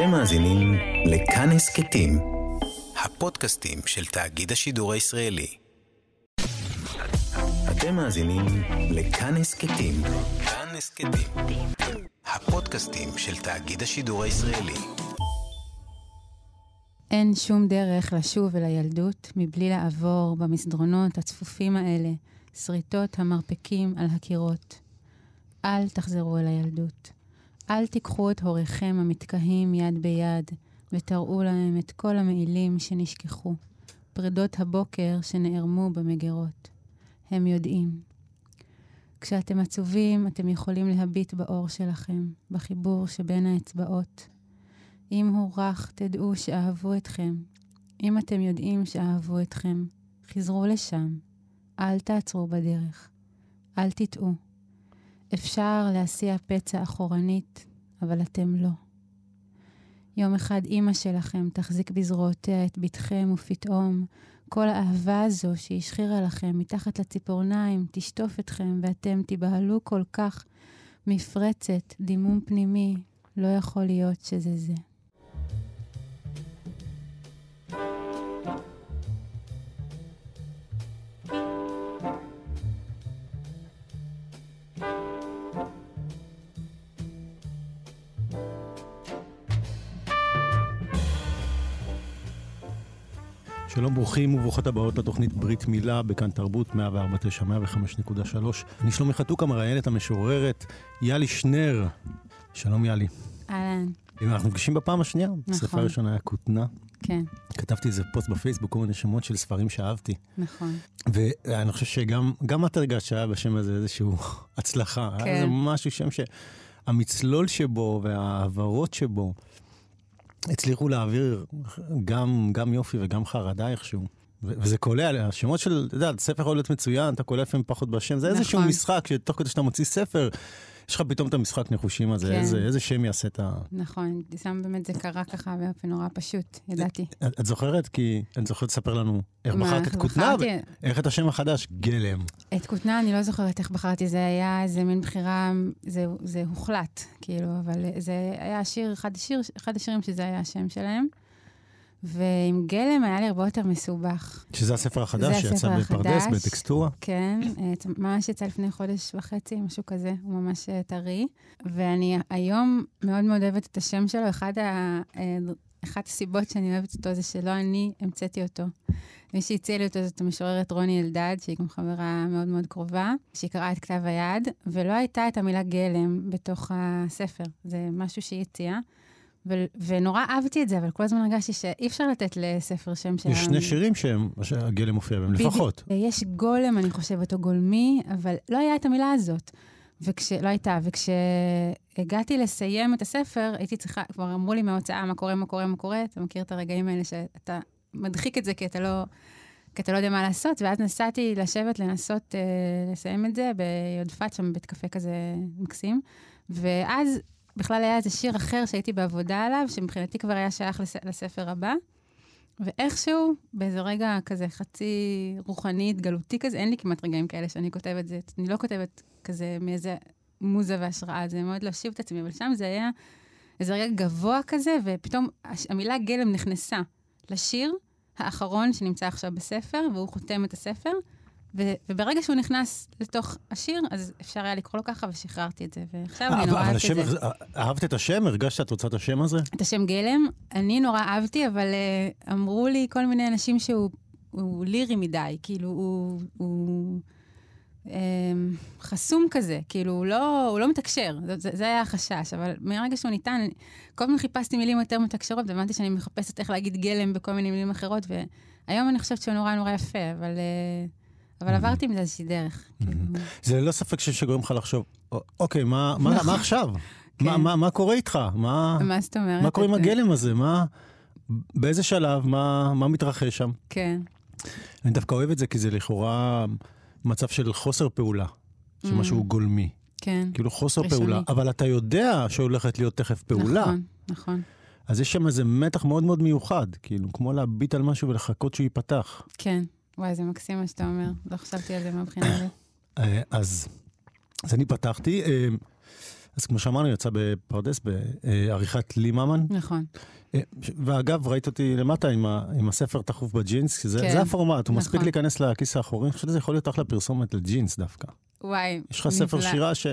אתם מאזינים לכאן הסכתים, הפודקאסטים של תאגיד השידור הישראלי. אתם מאזינים לכאן הסכתים, כאן הסכתים, הפודקאסטים של תאגיד השידור הישראלי. אין שום דרך לשוב אל הילדות מבלי לעבור במסדרונות הצפופים האלה, שריטות המרפקים על הקירות. אל תחזרו אל הילדות. אל תיקחו את הוריכם המתקהים יד ביד, ותראו להם את כל המעילים שנשכחו, פרדות הבוקר שנערמו במגירות. הם יודעים. כשאתם עצובים, אתם יכולים להביט באור שלכם, בחיבור שבין האצבעות. אם הוא רך, תדעו שאהבו אתכם. אם אתם יודעים שאהבו אתכם, חזרו לשם. אל תעצרו בדרך. אל תטעו. אפשר להסיע פצע אחורנית, אבל אתם לא. יום אחד אימא שלכם תחזיק בזרועותיה את בתכם, ופתאום כל האהבה הזו שהשחירה לכם מתחת לציפורניים תשטוף אתכם, ואתם תיבהלו כל כך מפרצת, דימום פנימי, לא יכול להיות שזה זה. שלום, ברוכים וברוכות הבאות לתוכנית ברית מילה בכאן תרבות 149, 105.3. אני שלומי חתוקה, מראיינת המשוררת יאלי שנר. שלום יאלי. אהלן. אנחנו נפגשים בפעם השנייה. נכון. הספר הראשון היה כותנה. כן, כתבתי איזה פוסט בפייסבוק, כל מיני שמות של ספרים שאהבתי. נכון. ואני חושב שגם גם את הרגשת שהיה בשם הזה איזושהי הצלחה. כן. היה איזה משהו, שם שהמצלול שבו וההעברות שבו הצליחו להעביר גם, גם יופי וגם חרדה איכשהו. וזה קולע, השמות של, אתה יודע, ספר יכול להיות מצוין, אתה קולע לפעמים פחות בשם, זה איזשהו נכון. משחק שתוך כדי שאתה מוציא ספר, יש לך פתאום את המשחק נחושים הזה, כן. איזה, איזה שם יעשה את ה... נכון, שם באמת זה קרה ככה באופן נורא פשוט, ידעתי. את, את זוכרת? כי את זוכרת לספר לנו איך מה, בחרת את כותנה, בחרתי? ואיך את השם החדש, גלם. את כותנה אני לא זוכרת איך בחרתי, זה היה איזה מין בחירה, זה, זה הוחלט, כאילו, אבל זה היה שיר, אחד, השיר, אחד השירים שזה היה השם שלהם. ועם גלם היה לי הרבה יותר מסובך. שזה הספר החדש שיצא בפרדס. בטקסטורה. כן, ממש יצא לפני חודש וחצי, משהו כזה, הוא ממש אה, טרי. ואני היום מאוד מאוד אוהבת את השם שלו. אחד ה... אה, אחת הסיבות שאני אוהבת אותו זה שלא אני המצאתי אותו. מי שהציע לי אותו זאת המשוררת רוני אלדד, שהיא גם חברה מאוד מאוד קרובה, שהיא קראה את כתב היד, ולא הייתה את המילה גלם בתוך הספר. זה משהו שהיא הציעה. ו- ונורא אהבתי את זה, אבל כל הזמן הרגשתי שאי אפשר לתת לספר שם של... יש שני שירים שהם, שהגלם מופיע בהם. לפחות. יש גולם, אני חושבת, או גולמי, אבל לא היה את המילה הזאת. וכש... לא הייתה, וכשהגעתי לסיים את הספר, הייתי צריכה, כבר אמרו לי מההוצאה, מה קורה, מה קורה, מה קורה, אתה מכיר את הרגעים האלה שאתה מדחיק את זה כי אתה לא, כי אתה לא יודע מה לעשות, ואז נסעתי לשבת לנסות אה, לסיים את זה ביודפת, שם בית קפה כזה מקסים, ואז בכלל היה איזה שיר אחר שהייתי בעבודה עליו, שמבחינתי כבר היה שייך לס... לספר הבא. ואיכשהו, באיזה רגע כזה חצי רוחני, התגלותי כזה, אין לי כמעט רגעים כאלה שאני כותבת זה. אני לא כותבת כזה מאיזה מוזה והשראה, זה מאוד להשיב את עצמי, אבל שם זה היה איזה רגע גבוה כזה, ופתאום המילה גלם נכנסה לשיר האחרון שנמצא עכשיו בספר, והוא חותם את הספר, ו- וברגע שהוא נכנס לתוך השיר, אז אפשר היה לקרוא לו ככה, ושחררתי את זה, ועכשיו אני נורא אהבתי את זה. אהבת את השם? הרגשת שאת רוצה את השם הזה? את השם גלם, אני נורא אהבתי, אבל uh, אמרו לי כל מיני אנשים שהוא הוא לירי מדי, כאילו הוא, הוא um, חסום כזה, כאילו הוא לא, הוא לא מתקשר, זה, היה החשש, אבל מרגע שהוא ניתן, כל הזמן חיפשתי מילים יותר מתקשרות, והבנתי שאני מחפשת איך להגיד גלם בכל מיני מילים אחרות, והיום אני חושבת שהוא נורא נורא יפה, אבל, uh, אבל עברתי מזה איזושהי דרך. כאילו. זה ללא ספק שגורם לך לחשוב, "א- אוקיי, מה, מה עכשיו? מה, כן. מה, קורה איתך? מה, מה זאת אומרת? מה קורה עם הגלם הזה? מה, באיזה שלב? מה, מה מתרחש שם? כן, אני דווקא אוהב את זה, כי זה לכאורה מצב של חוסר פעולה, שמשהו גולמי. כן. כאילו חוסר ראשוני. פעולה, אבל אתה יודע שהולכת להיות תכף פעולה. נכון, נכון. אז יש שם איזה מתח מאוד מאוד מיוחד, כאילו, כמו להביט על משהו ולחכות שהוא ייפתח. כן. וואי, זה מקסים מה שאתה אומר. לא חשבתי על זה מהבחינה הזאת. אה, אז, אז אני פתחתי. אה, אז כמו שאמרנו, יצא בפרדס בעריכת לי ממן. נכון. אה, ואגב, ראית אותי למטה עם, ה, עם הספר תכוף בג'ינס, כי זה, כן, זה הפורמט, הוא מספיק נכון. להיכנס לכיס האחורי, אני חושב שזה יכול להיות אחלה פרסומת לג'ינס דווקא. וואי, יש לך ספר נפלא. שירה ש...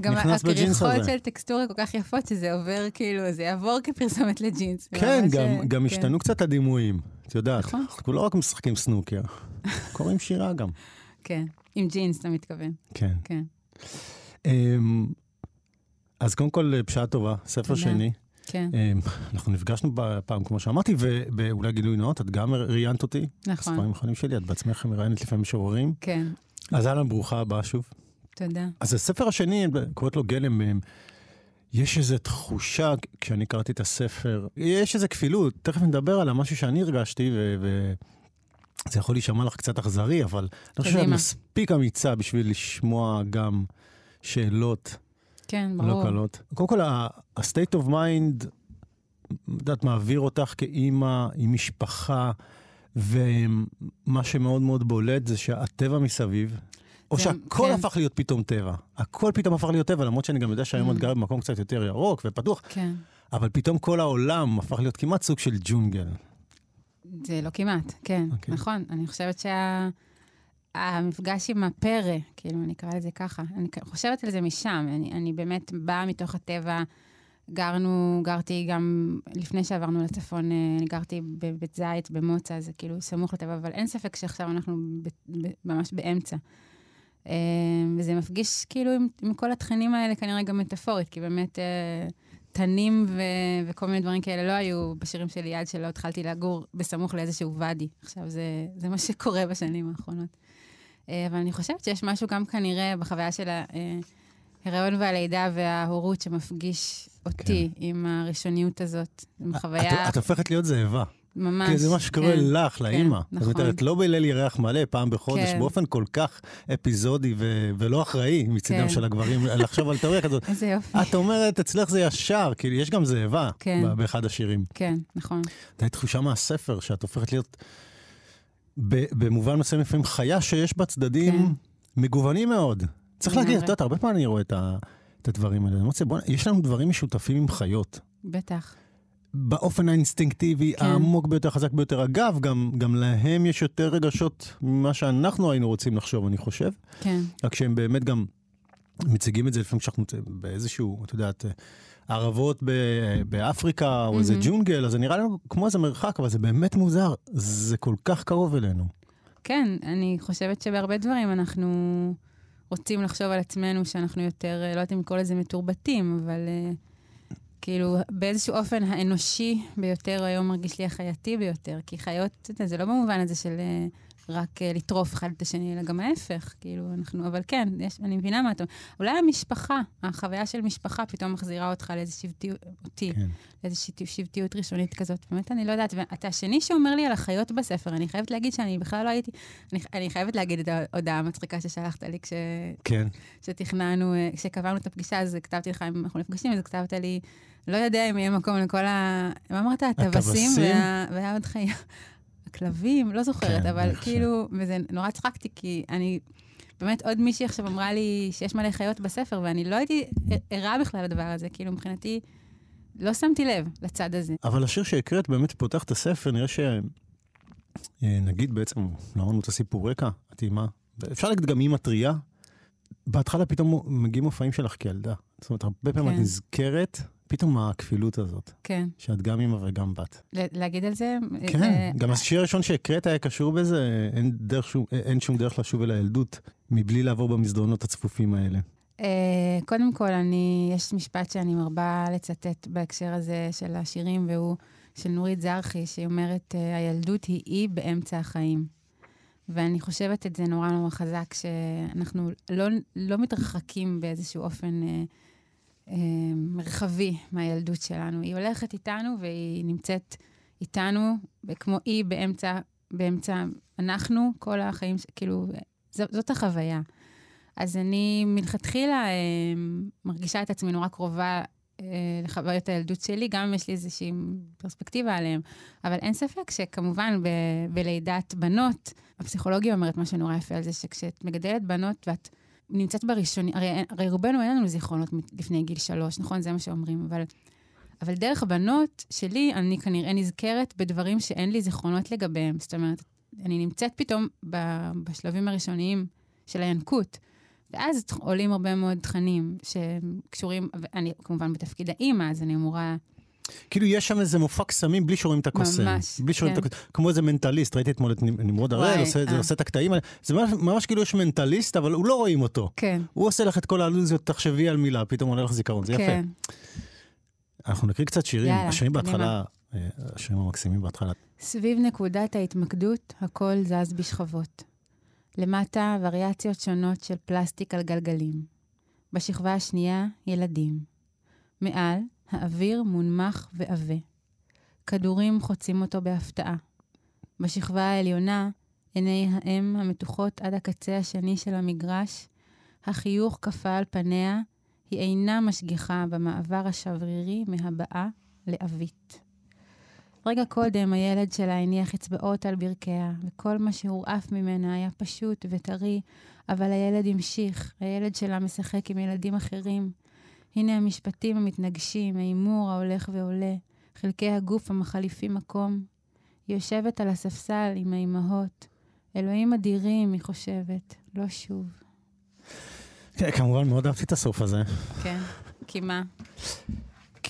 גם נכנס בג'ינס הזה. של טקסטורה כל כך יפות, שזה עובר כאילו, זה יעבור כפרסומת לג'ינס. כן, גם, אה, גם כן. השתנו קצת הדימויים, את יודעת. נכון. אנחנו לא רק משחקים סנוקר, קוראים שירה גם. כן, עם ג'ינס אתה מתכוון, כן. כן. אמ, אז קודם כל, בשעה טובה, ספר תודה. שני. כן, אמ, אנחנו נפגשנו פעם, כמו שאמרתי, ואולי גילוי נאות, את גם ראיינת אותי. נכון, ספרים האחרונים שלי, את בעצמך מראיינת לפעמים משוררים. כן, אז אהלן, ברוכה הבאה שוב. תודה. אז הספר השני, קוראת לו גלם, אמ, יש איזו תחושה, כשאני קראתי את הספר, יש איזו כפילות, תכף נדבר על משהו שאני הרגשתי, ו... ו... זה יכול להישמע לך קצת אכזרי, אבל אני חושב שאת. מספיק אמיצה בשביל לשמוע גם שאלות כן, לא ברור. קלות. קודם כל, ה-state of mind, את יודעת, מעביר אותך כאימא, עם משפחה, ומה שמאוד מאוד בולט זה שהטבע מסביב, או שהכל כן. הפך להיות פתאום טבע. הכל פתאום הפך להיות טבע, למרות שאני גם יודע שהיום Mm. את גרה במקום קצת יותר ירוק ופתוח, כן, אבל פתאום כל העולם הפך להיות כמעט סוג של ג'ונגל. זה לא כמעט, כן, אוקיי. נכון. אני חושבת שהמפגש עם הפרא, כאילו, אני אקרא לזה ככה, אני חושבת על זה משם. אני, אני באמת באה מתוך הטבע. גרנו, גרתי גם, לפני שעברנו לצפון, אה, גרתי בבית זית, במוצא, זה כאילו סמוך לטבע, אבל אין ספק שעכשיו אנחנו ב, ב, ממש באמצע. אה, וזה מפגיש כאילו עם, עם כל התכנים האלה, כנראה גם מטאפורית, כי באמת אה, תנים ו, וכל מיני דברים כאלה לא היו בשירים שלי עד שלא התחלתי לגור בסמוך לאיזשהו ואדי. עכשיו, זה, זה מה שקורה בשנים האחרונות. אבל אני חושבת שיש משהו גם כנראה בחוויה של ההיריון והלידה וההורות שמפגיש אותי כן. עם הראשוניות הזאת. עם את, חוויה את הופכת להיות זאבה. ממש. כי זה מה שקורה כן. לך, לאימא. את נכון. אומרת, לא בליל ירח מלא, פעם בחודש, כן. באופן כל כך אפיזודי ו- ולא אחראי מצידם כן. של הגברים, לחשוב על תיאוריה כזאת. איזה יופי. את אומרת, אצלך זה ישר, כאילו, יש גם זאבה כן. באחד השירים. כן, נכון. הייתה לי תחושה מהספר שאת הופכת להיות, ב- במובן מסוים לפעמים חיה שיש בה צדדים כן. מגוונים מאוד. צריך להגיד. את יודעת, הרבה פעמים אני רואה את ה- את הדברים האלה. אני אומר, בוא, יש לנו דברים משותפים עם חיות. בטח. באופן האינסטינקטיבי כן. העמוק ביותר, חזק ביותר. אגב, גם, גם להם יש יותר רגשות ממה שאנחנו היינו רוצים לחשוב, אני חושב. כן, רק שהם באמת גם מציגים את זה לפעמים כשאנחנו באיזשהו, את יודעת, ערבות ב- באפריקה או איזה מהמם. ג'ונגל, אז זה נראה לנו כמו איזה מרחק, אבל זה באמת מוזר. זה כל כך קרוב אלינו. כן, אני חושבת שבהרבה דברים אנחנו רוצים לחשוב על עצמנו שאנחנו יותר, אה, לא יודעת אם לקרוא לזה מתורבתים, אבל uh, כאילו באיזשהו אופן האנושי ביותר היום מרגיש לי החייתי ביותר, כי חיות, זה לא במובן הזה של uh, רק uh, לטרוף אחד את השני, אלא גם ההפך, כאילו אנחנו, אבל כן, יש, אני מבינה מה אתה אומר. אולי המשפחה, החוויה של משפחה פתאום מחזירה אותך לאיזו שבטיות, אותי, כן. לאיזושהי שבטיות ראשונית כזאת. באמת, אני לא יודעת. ואתה השני שאומר לי על החיות בספר, אני חייבת להגיד שאני בכלל לא הייתי... אני, אני חייבת להגיד את ההודעה המצחיקה ששלחת לי כש, כן. כשתכננו, אה, כשקבענו את הפגישה, אז כתבתי לך, אם אנחנו נפגשים, אז כתבת לי, לא יודע אם יהיה מקום לכל ה... מה אמרת? הטווסים? הטווסים? וה- והיה עוד חיה. הכלבים? לא זוכרת, כן, אבל. כאילו, וזה נורא צחקתי, כי אני... באמת, עוד מישהי עכשיו אמרה לי שיש מלא חיות בספר, ואני לא הייתי ערה בכלל לדבר הזה. כאילו, מבחינתי, לא שמתי לב לצד הזה. אבל השיר שהקראת באמת פותח את הספר, נראה ש... אה, נגיד בעצם, לא אמרנו את הסיפור רקע, את אימא, אפשר להגיד גם אימא טריה. בהתחלה פתאום מגיעים מופעים שלך כילדה. זאת אומרת, הרבה פעמים כן. את נזכרת, פתאום הכפילות הזאת, כן. שאת גם אימא וגם בת. להגיד על זה? כן, אה, גם השיר הראשון שהקראת היה קשור בזה, אין, שום, אין שום דרך לשוב אל הילדות, מבלי לעבור במסדרונות הצפופים האלה. אה, קודם כל, אני, יש משפט שאני מרבה לצטט בהקשר הזה של השירים, והוא של נורית זרחי, שהיא אומרת, אה, הילדות היא אי באמצע החיים. ואני חושבת את זה נורא נורא חזק, שאנחנו לא, לא מתרחקים באיזשהו אופן אה, אה, מרחבי מהילדות שלנו. היא הולכת איתנו והיא נמצאת איתנו, כמו אי באמצע, באמצע אנחנו, כל החיים, כאילו, זאת, החוויה. אז אני מלכתחילה אה, מרגישה את עצמי נורא קרובה אה, לחוויות הילדות שלי, גם אם יש לי איזושהי פרספקטיבה עליהם. אבל אין ספק שכמובן ב, בלידת בנות, הפסיכולוגיה אומרת משהו נורא יפה על זה, שכשאת מגדלת בנות ואת נמצאת בראשוני, הרי, הרי רובנו אין לנו זיכרונות לפני גיל שלוש, נכון? זה מה שאומרים, אבל, אבל דרך הבנות שלי, אני כנראה נזכרת בדברים שאין לי זיכרונות לגביהם. זאת אומרת, אני נמצאת פתאום ב, בשלבים הראשוניים של הינקות. ואז עולים הרבה מאוד תכנים שקשורים, ואני כמובן בתפקיד האימא, אז אני אמורה... כאילו יש שם איזה מופע קסמים בלי שרואים את הקוסם. ממש, בלי שרואים כן. את הקוסם. כמו איזה מנטליסט, ראיתי אתמול את נמרוד הראל, עושה, אה. עושה את הקטעים האלה. זה ממש, ממש כאילו יש מנטליסט, אבל הוא לא רואים אותו. כן, הוא עושה לך את כל האלוזיות, תחשבי על מילה, פתאום עולה לך זיכרון, זה כן. יפה. אנחנו נקריא קצת שירים, יאללה, השירים. בהתחלה, אה, השירים המקסימים בהתחלה. סביב נקודת ההתמקדות, הכל זז בשכבות. למטה, וריאציות שונות של פלסטיק על גלגלים. בשכבה השנייה, ילדים. מעל, האוויר מונמך ועבה. כדורים חוצים אותו בהפתעה. בשכבה העליונה, עיני האם המתוחות עד הקצה השני של המגרש, החיוך קפא על פניה, היא אינה משגיחה במעבר השברירי מהבעה לאבית. רגע קודם הילד שלה הניח אצבעות על ברכיה, וכל מה שהורעף ממנה היה פשוט וטרי, אבל הילד המשיך, הילד שלה משחק עם ילדים אחרים. הנה המשפטים המתנגשים, ההימור ההולך ועולה, חלקי הגוף המחליפים מקום. היא יושבת על הספסל עם האימהות. אלוהים אדירים, היא חושבת, לא שוב. כן, כמובן, מאוד אהבתי את הסוף הזה. כן, כי מה?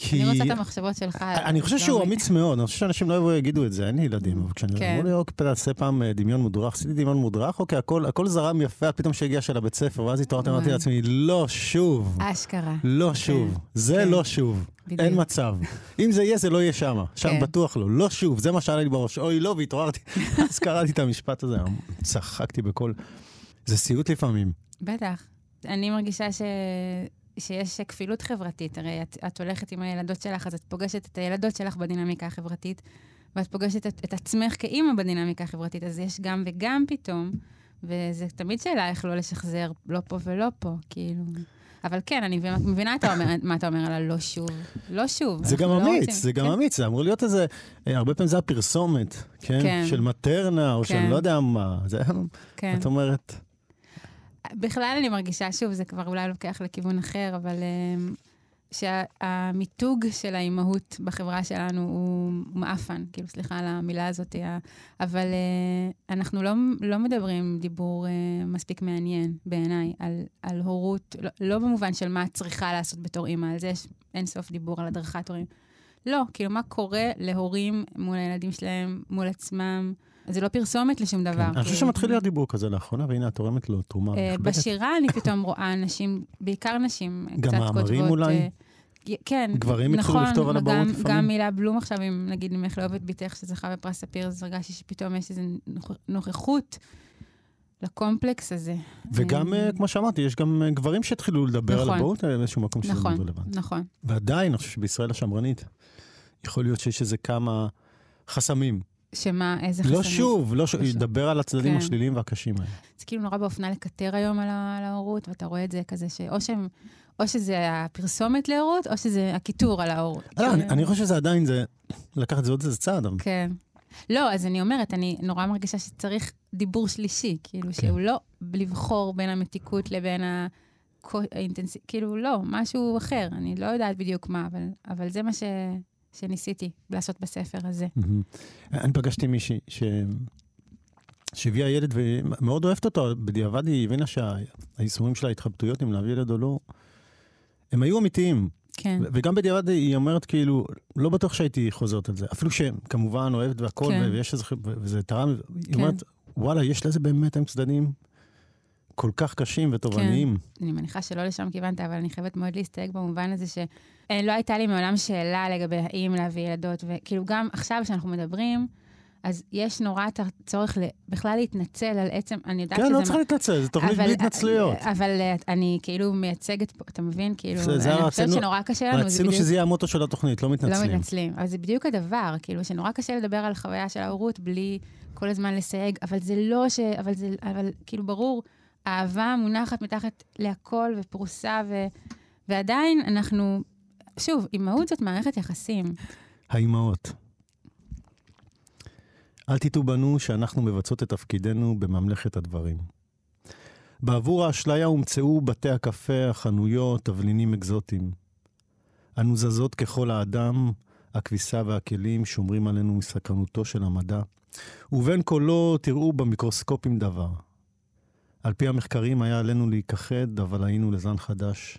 כי... אני רוצה את המחשבות שלך. אני חושב שהוא. אמיץ מאוד, אני חושב שאנשים לא יבואו יגידו את זה, אין לי ילדים, אבל כשאני כן. אמרו לי, אוקיי, תעשה פעם אה, דמיון מודרך, עשיתי דמיון מודרך, אוקיי, הכל זרם יפה, פתאום שהגיע של הבית ספר, ואז התעוררתי, אמרתי. לעצמי, לא שוב, אשכרה. לא שוב, זה כן. לא שוב, בדיוק. אין מצב. אם זה יהיה, זה לא יהיה שם, שם כן. בטוח לא, לא שוב, זה מה שעלה לי בראש, אוי לא, והתעוררתי, אז קראתי את המשפט הזה, צחקתי בקול. זה סיוט לפעמים. בטח. אני מרגישה ש... שיש כפילות חברתית. הרי את, את הולכת עם הילדות שלך, אז את פוגשת את הילדות שלך בדינמיקה החברתית, ואת פוגשת את, את עצמך כאימא בדינמיקה החברתית, אז יש גם וגם פתאום, וזה תמיד שאלה איך לא לשחזר, לא פה ולא פה, כאילו. אבל כן, אני מבינה- מבינה את האומר, מה אתה אומר על הלא שוב. לא שוב. זה גם לא אמיץ, רוצים- זה גם כן. אמיץ, זה אמור להיות איזה, אה, הרבה פעמים זה הפרסומת, כן? כן. של מטרנה, או של כן. לא יודע מה, זה, כן. את אומרת, בכלל אני מרגישה, שוב, זה כבר אולי לוקח לכיוון אחר, אבל um, שהמיתוג של האימהות בחברה שלנו הוא מעפן, כאילו, סליחה על המילה הזאת, אבל uh, אנחנו לא, לא מדברים דיבור uh, מספיק מעניין בעיניי על, על הורות, לא, לא במובן של מה את צריכה לעשות בתור אימא, על זה יש אין סוף דיבור על הדרכת הורים. לא, כאילו, מה קורה להורים מול הילדים שלהם, מול עצמם. זה לא פרסומת לשום דבר. כן. אני חושב. שמתחיל להיות דיבור כזה לאחרונה, והנה את תורמת לו תרומה אה, נכבדת. בשירה אני פתאום רואה נשים, בעיקר נשים, גם קצת מאמרים כותבות... אולי? אה, כן, גברים התחילו נכון, לכתוב על הבאות גם- לפעמים? גם מילה בלום עכשיו, אם נגיד, אם איך לאהוב את בתך שזכה בפרס ספיר, אז הרגשתי שפתאום יש איזו נוכ- נוכחות לקומפלקס הזה. וגם, אה, כמו שאמרתי, יש גם גברים שהתחילו לדבר על נכון. הבאות האלה באיזשהו מקום שזה נכון, מאוד רלוונטי. נכון. ועדיין, אני חושב שבישראל השמרנית, יכול להיות שיש איזה כמה חסמים. שמה, איזה חסמים? לא שוב, לא שוב, לא שוב. לדבר על הצדדים כן. השליליים והקשים האלה. זה כאילו נורא באופנה לקטר היום על ה- ההורות, ואתה רואה את זה כזה שאו שהם... או שזה הפרסומת להורות, או שזה הקיטור על ההורות. לא, אני- כן. אני חושב שזה עדיין, זה, לקחת את זה עוד איזה צעד, אבל כן. לא, אז אני אומרת, אני נורא מרגישה שצריך דיבור שלישי, כאילו, כן. שהוא לא לבחור בין המתיקות לבין האינטנסיב, כאילו, לא, משהו אחר, אני לא יודעת בדיוק מה, אבל, אבל זה מה ש, שניסיתי לעשות בספר הזה. אני פגשתי מישהי ש... שהביאה ילד ומאוד אוהבת אותו, בדיעבד היא הבינה שהיישומים של ההתחבטויות, אם להביא ילד או לא, הם היו אמיתיים. כן, וגם בדיעבד היא אומרת כאילו, לא בטוח שהייתי חוזרת על זה. אפילו שכמובן אוהבת והכל, כן. ויש איזה, וזה תרם, היא כן. אומרת, וואלה, יש לזה באמת הם צדדים כל כך קשים ותובעניים. אני מניחה שלא לשם כיוונת, אבל אני חייבת מאוד להסתייג במובן הזה שלא הייתה לי מעולם שאלה לגבי האם להביא ילדות, וכאילו גם עכשיו שאנחנו מדברים, אז יש נורא את הצורך בכלל להתנצל על עצם, אני יודעת כן, שזה... לא צריך להתנצל, זו תוכנית אבל- בלי התנצלויות. אבל אה, אני כאילו מייצגת פה, אתה מבין? כאילו, זה- זה אני חושבת שנורא קשה לנו, רצינו בדיוק... שזה יהיה המוטו של התוכנית, לא לא מתנצלים. מתנצלים. אבל זה בדיוק הדבר, כאילו, שנורא קשה לדבר על חוויה של ההורות בלי כל הזמן לסייג, אבל זה לא ש... אבל זה... אבל כאילו, ברור, אהבה מונחת מתחת להכל ופרוסה, ו... ועדיין אנחנו... שוב, אימהות זאת מערכת יחסים. האימהות. אל תטעו בנו שאנחנו מבצעות את תפקידנו בממלכת הדברים. בעבור האשליה הומצאו בתי הקפה, החנויות, תבלינים אקזוטיים. אנו זזות ככל האדם, הכביסה והכלים שומרים עלינו מסקרנותו של המדע, ובין קולו תראו במיקרוסקופים דבר. על פי המחקרים היה עלינו להיכחד, אבל היינו לזן חדש.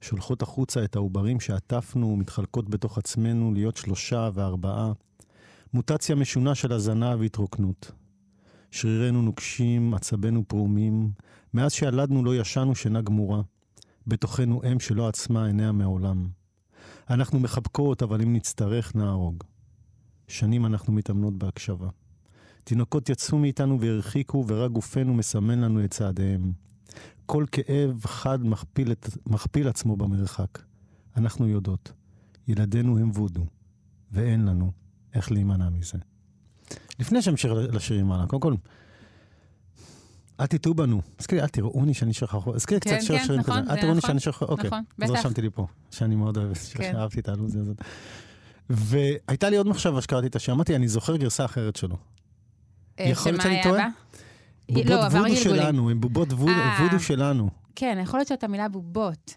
שולחות החוצה את העוברים שעטפנו ומתחלקות בתוך עצמנו להיות שלושה וארבעה. מוטציה משונה של הזנה והתרוקנות. שרירינו נוקשים, עצבינו פרומים. מאז שילדנו לא ישנו שינה גמורה. בתוכנו אם שלא עצמה עיניה מעולם. אנחנו מחבקות, אבל אם נצטרך, נהרוג. שנים אנחנו מתאמנות בהקשבה. תינוקות יצאו מאיתנו והרחיקו, ורק גופנו מסמן לנו את צעדיהם. כל כאב חד מכפיל, את, מכפיל עצמו במרחק. אנחנו יודעות, ילדינו הם וודו, ואין לנו איך להימנע מזה. לפני שאמשיך לשירים הלאה, קודם כל, אל תטעו בנו. הזכירי, אל תראוני שאני שכח, הזכירי כן, קצת שיר כן, שירים נכון, כזה. אל תראוני נכון, שאני שכח, אוקיי. נכון, אז בטח. רשמתי לי פה, שאני מאוד אוהב, כן. שאהבתי את הלו"ז הזאת. והייתה לי עוד מחשבה שקראתי את השיר, אמרתי, אני זוכר גרסה אחרת שלו. אה, יכול להיות שאני טועה? בובות לא, וודו. שלנו, הם בובות וודו אה. וודו שלנו. כן, יכול להיות שאת המילה בובות.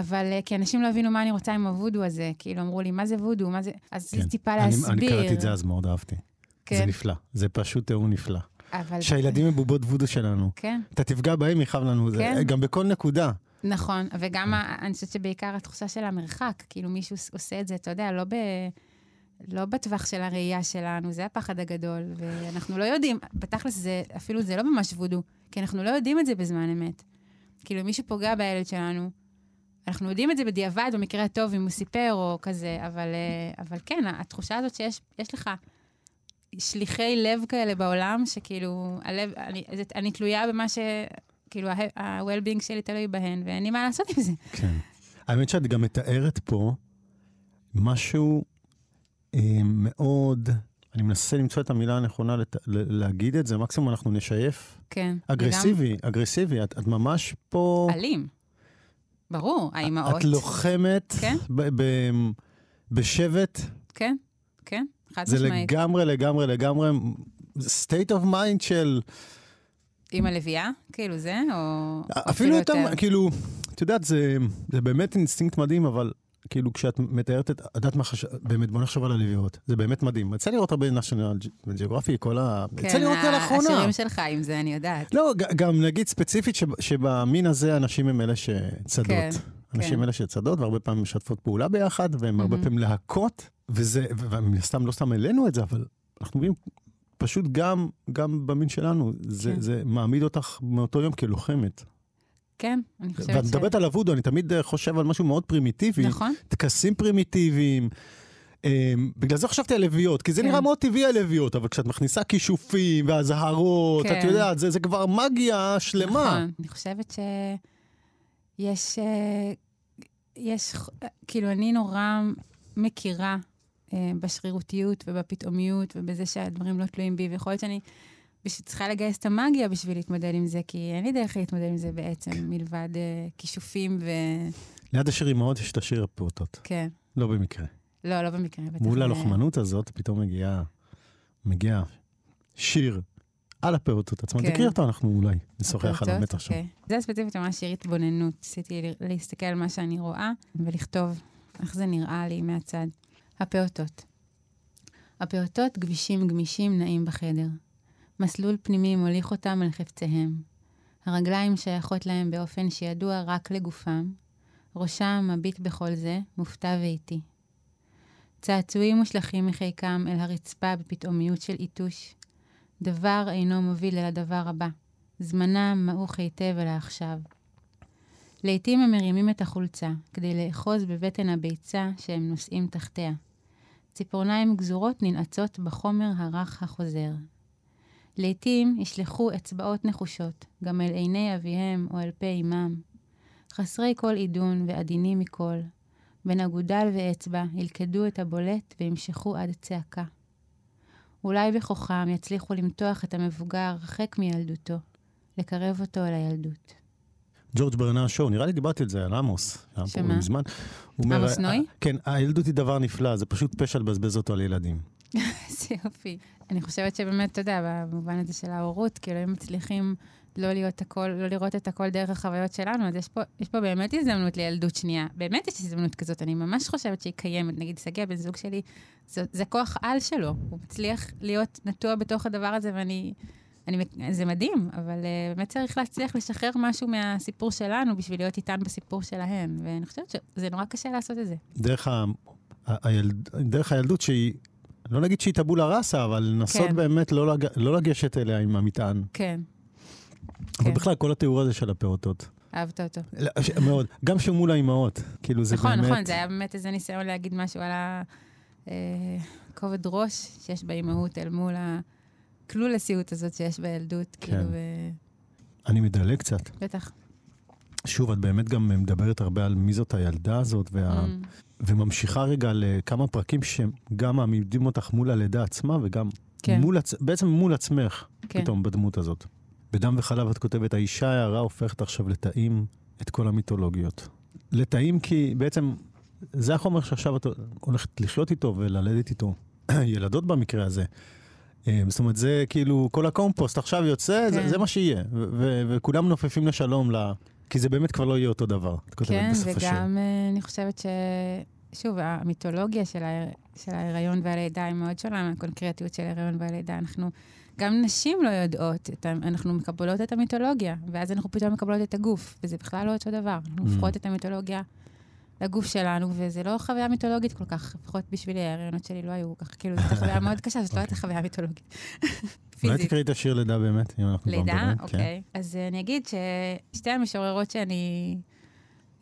אבל אה, כי אנשים לא הבינו מה אני רוצה עם הוודו הזה. כאילו, אמרו לי, מה זה וודו? מה זה... אז כן. טיפה אני- להסביר. אני קראתי את זה אז, מאוד אהבתי. זה כן, נפלא, זה פשוט תיאור נפלא. אבל... שהילדים הם בובות וודו שלנו. כן, אתה תפגע בהם, יכאב לנו, זה- כן. גם בכל נקודה. נכון. וגם אני חושבת שבעיקר התחושה של המרחק. כאילו, מישהו עושה את זה, אתה יודע, לא ב... לא בטווח של הראייה שלנו, זה הפחד הגדול, ואנחנו לא יודעים, בתכלס זה, אפילו זה לא ממש וודו, כי אנחנו לא יודעים את זה בזמן אמת. כאילו, אם מישהו פוגע בילד שלנו, אנחנו יודעים את זה בדיעבד, במקרה הטוב, אם הוא סיפר או כזה, אבל, אה, אבל כן, התחושה הזאת שיש יש לך שליחי לב כאלה בעולם, שכאילו, הלב, אני, אני תלויה במה ש... כאילו, ה-well-being שלי תלוי בהן, ואין לי מה לעשות עם זה. כן. האמת שאת גם מתארת פה משהו מאוד, אני מנסה למצוא את המילה הנכונה לת, ל, להגיד את זה, מקסימום אנחנו נשייף. כן. אגרסיבי, אגרסיבי, את, את ממש פה... וגם אלים. ברור, האימהות. את לוחמת כן. ב, ב, בשבט, כן, כן, חד זה משמעית. לגמרי, לגמרי, לגמרי state of mind של... עם הלביאה? כאילו זה, או... או אפילו יותר, כאילו, את יודעת, זה, זה באמת אינסטינקט מדהים, אבל כאילו כשאת מתארת את, את יודעת מה חשב, באמת, בוא נחשוב על הלביאות, זה באמת מדהים. יצא לראות הרבה National Geographic, כל ה... יצא כן, לראות את זה לאחרונה. השירים שלך עם זה, אני יודעת. לא, גם נגיד ספציפית שב- שבמין הזה הנשים הם אלה שצדות. כן, הנשים כן. אלה שצדות, והרבה פעמים משתפות פעולה ביחד, והם הרבה מהמם. פעמים להקות, וזה, ומן הסתם לא סתם העלינו את זה, אבל אנחנו מבינים, פשוט גם, גם במין שלנו, זה, כן. זה מעמיד אותך מאותו יום כלוחמת. כן, אני חושבת ואת מדברת על הוודו, אני תמיד אה, חושב על משהו מאוד פרימיטיבי, נכון, טקסים פרימיטיביים. Um, בגלל זה חשבתי על לביאות, כי זה כן. נראה מאוד טבעי הלביאות, אבל כשאת מכניסה כישופים ואזהרות, כן. את יודעת, זה, זה כבר מגיה שלמה. נכון. אני חושבת שיש... אה, יש... כאילו, אני נורא מכירה אה, בשרירותיות ובפתאומיות ובזה שהדברים לא תלויים בי, ויכול להיות שאני צריכה לגייס את המאגיה בשביל להתמודד עם זה, כי אין לי דרך להתמודד עם זה בעצם, מלבד אה, כישופים ו... ליד השיר אימהות יש את השיר הפעוטות, כן. לא במקרה. לא, לא במקרה, בטח. מול זה- הלוחמנות הזאת פתאום מגיע, מגיע שיר על הפעוטות עצמם. כן. תקריא אותו, אנחנו אולי נשוחח על הפעוטות, האמת עכשיו. אוקיי. זה ספציפית ממש שיר התבוננות. ניסיתי להסתכל על מה שאני רואה ולכתוב איך זה נראה לי מהצד. הפעוטות. הפעוטות גבישים גמישים נעים בחדר. מסלול פנימי מוליך אותם אל חפציהם. הרגליים שייכות להם באופן שידוע רק לגופם. ראשם מביט בכל זה, מופתע ואיטי. צעצועים מושלכים מחיקם אל הרצפה בפתאומיות של יתוש. דבר אינו מוביל אל הדבר הבא. זמנם מעוך היטב אל העכשיו. לעתים הם מרימים את החולצה כדי לאחוז בבטן הביצה שהם נושאים תחתיה. ציפורניים גזורות ננעצות בחומר הרך החוזר. לעתים ישלחו אצבעות נחושות גם אל עיני אביהם או אל פה אמם. חסרי כל עידון ועדינים מכל, בין אגודל ואצבע ילכדו את הבולט וימשכו עד צעקה. אולי בכוחם יצליחו למתוח את המבוגר הרחק מילדותו, לקרב אותו אל הילדות. ג'ורג' ברנר שואו, נראה לי דיברתי על זה, על עמוס. שמה? מזמן. עמוס נוי? כן, הילדות היא דבר נפלא, זה פשוט פשע לבזבז אותו על ילדים. איזה יופי. אני חושבת שבאמת, אתה יודע, במובן הזה של ההורות, כאילו, הם מצליחים לא להיות הכל, לא לראות את הכל דרך החוויות שלנו, אז יש פה, יש פה באמת הזדמנות לילדות שנייה. באמת יש הזדמנות כזאת, אני ממש חושבת שהיא קיימת. נגיד, שגיא, בן זוג שלי, זה, זה כוח על שלו. הוא מצליח להיות נטוע בתוך הדבר הזה, ואני... אני, זה מדהים, אבל uh, באמת צריך להצליח לשחרר משהו מהסיפור שלנו בשביל להיות איתן בסיפור שלהן. ואני חושבת שזה נורא קשה לעשות את זה. דרך, ה, ה, הילד, דרך הילדות שהיא, לא נגיד שהיא טבולה ראסה, אבל לנסות כן. באמת לא, לג, לא לגשת אליה עם המטען. כן, אבל כן. בכלל, כל התיאור הזה של הפעוטות. אהבת אותו. לא, ש- מאוד. גם שמול האימהות. כאילו, זה נכון, באמת... נכון, זה היה באמת איזה ניסיון להגיד משהו על הכובד ראש שיש באימהות אל מול הכלולסיות הזאת שיש בילדות, כן. כאילו, ו- אני מדלג קצת. בטח. שוב, את באמת גם מדברת הרבה על מי זאת הילדה הזאת, וה... Mm, וממשיכה רגע לכמה פרקים שגם מעמידים אותך מול הלידה עצמה, וגם כן. מול עצ... בעצם מול עצמך, כן. פתאום, בדמות הזאת. בדם וחלב את כותבת, האישה ההרה הופכת עכשיו לתאים את כל המיתולוגיות. לתאים כי בעצם זה החומר שעכשיו את הולכת לחיות איתו וללדת איתו. ילדות במקרה הזה. אה, זאת אומרת, זה כאילו, כל הקומפוסט עכשיו יוצא, זה, כן. זה מה שיהיה. וכולם נופפים לשלום, ל... כי זה באמת כבר לא יהיה אותו דבר. את כותבת כן, בסוף השיר. וגם אה, אני חושבת ש... שוב, המיתולוגיה של, ה... של ההיריון והלידה היא מאוד שונה מהקונקרטיות של ההיריון והלידה. אנחנו, גם נשים לא יודעות, את ה... אנחנו מקבלות את המיתולוגיה, ואז אנחנו פתאום מקבלות את הגוף, וזה בכלל לא אותו דבר. אנחנו Mm. הופכות את המיתולוגיה לגוף שלנו, וזה לא חוויה מיתולוגית כל כך, לפחות בשבילי, ההיריונות שלי לא היו ככה, כאילו, זו חוויה מאוד קשה, זאת לא הייתה חוויה מיתולוגית. אולי. תקראי את השיר לידה באמת, אם אנחנו כבר לידה? מדברים. כן. אוקיי. אז אה, אני אגיד ששתי המשוררות שאני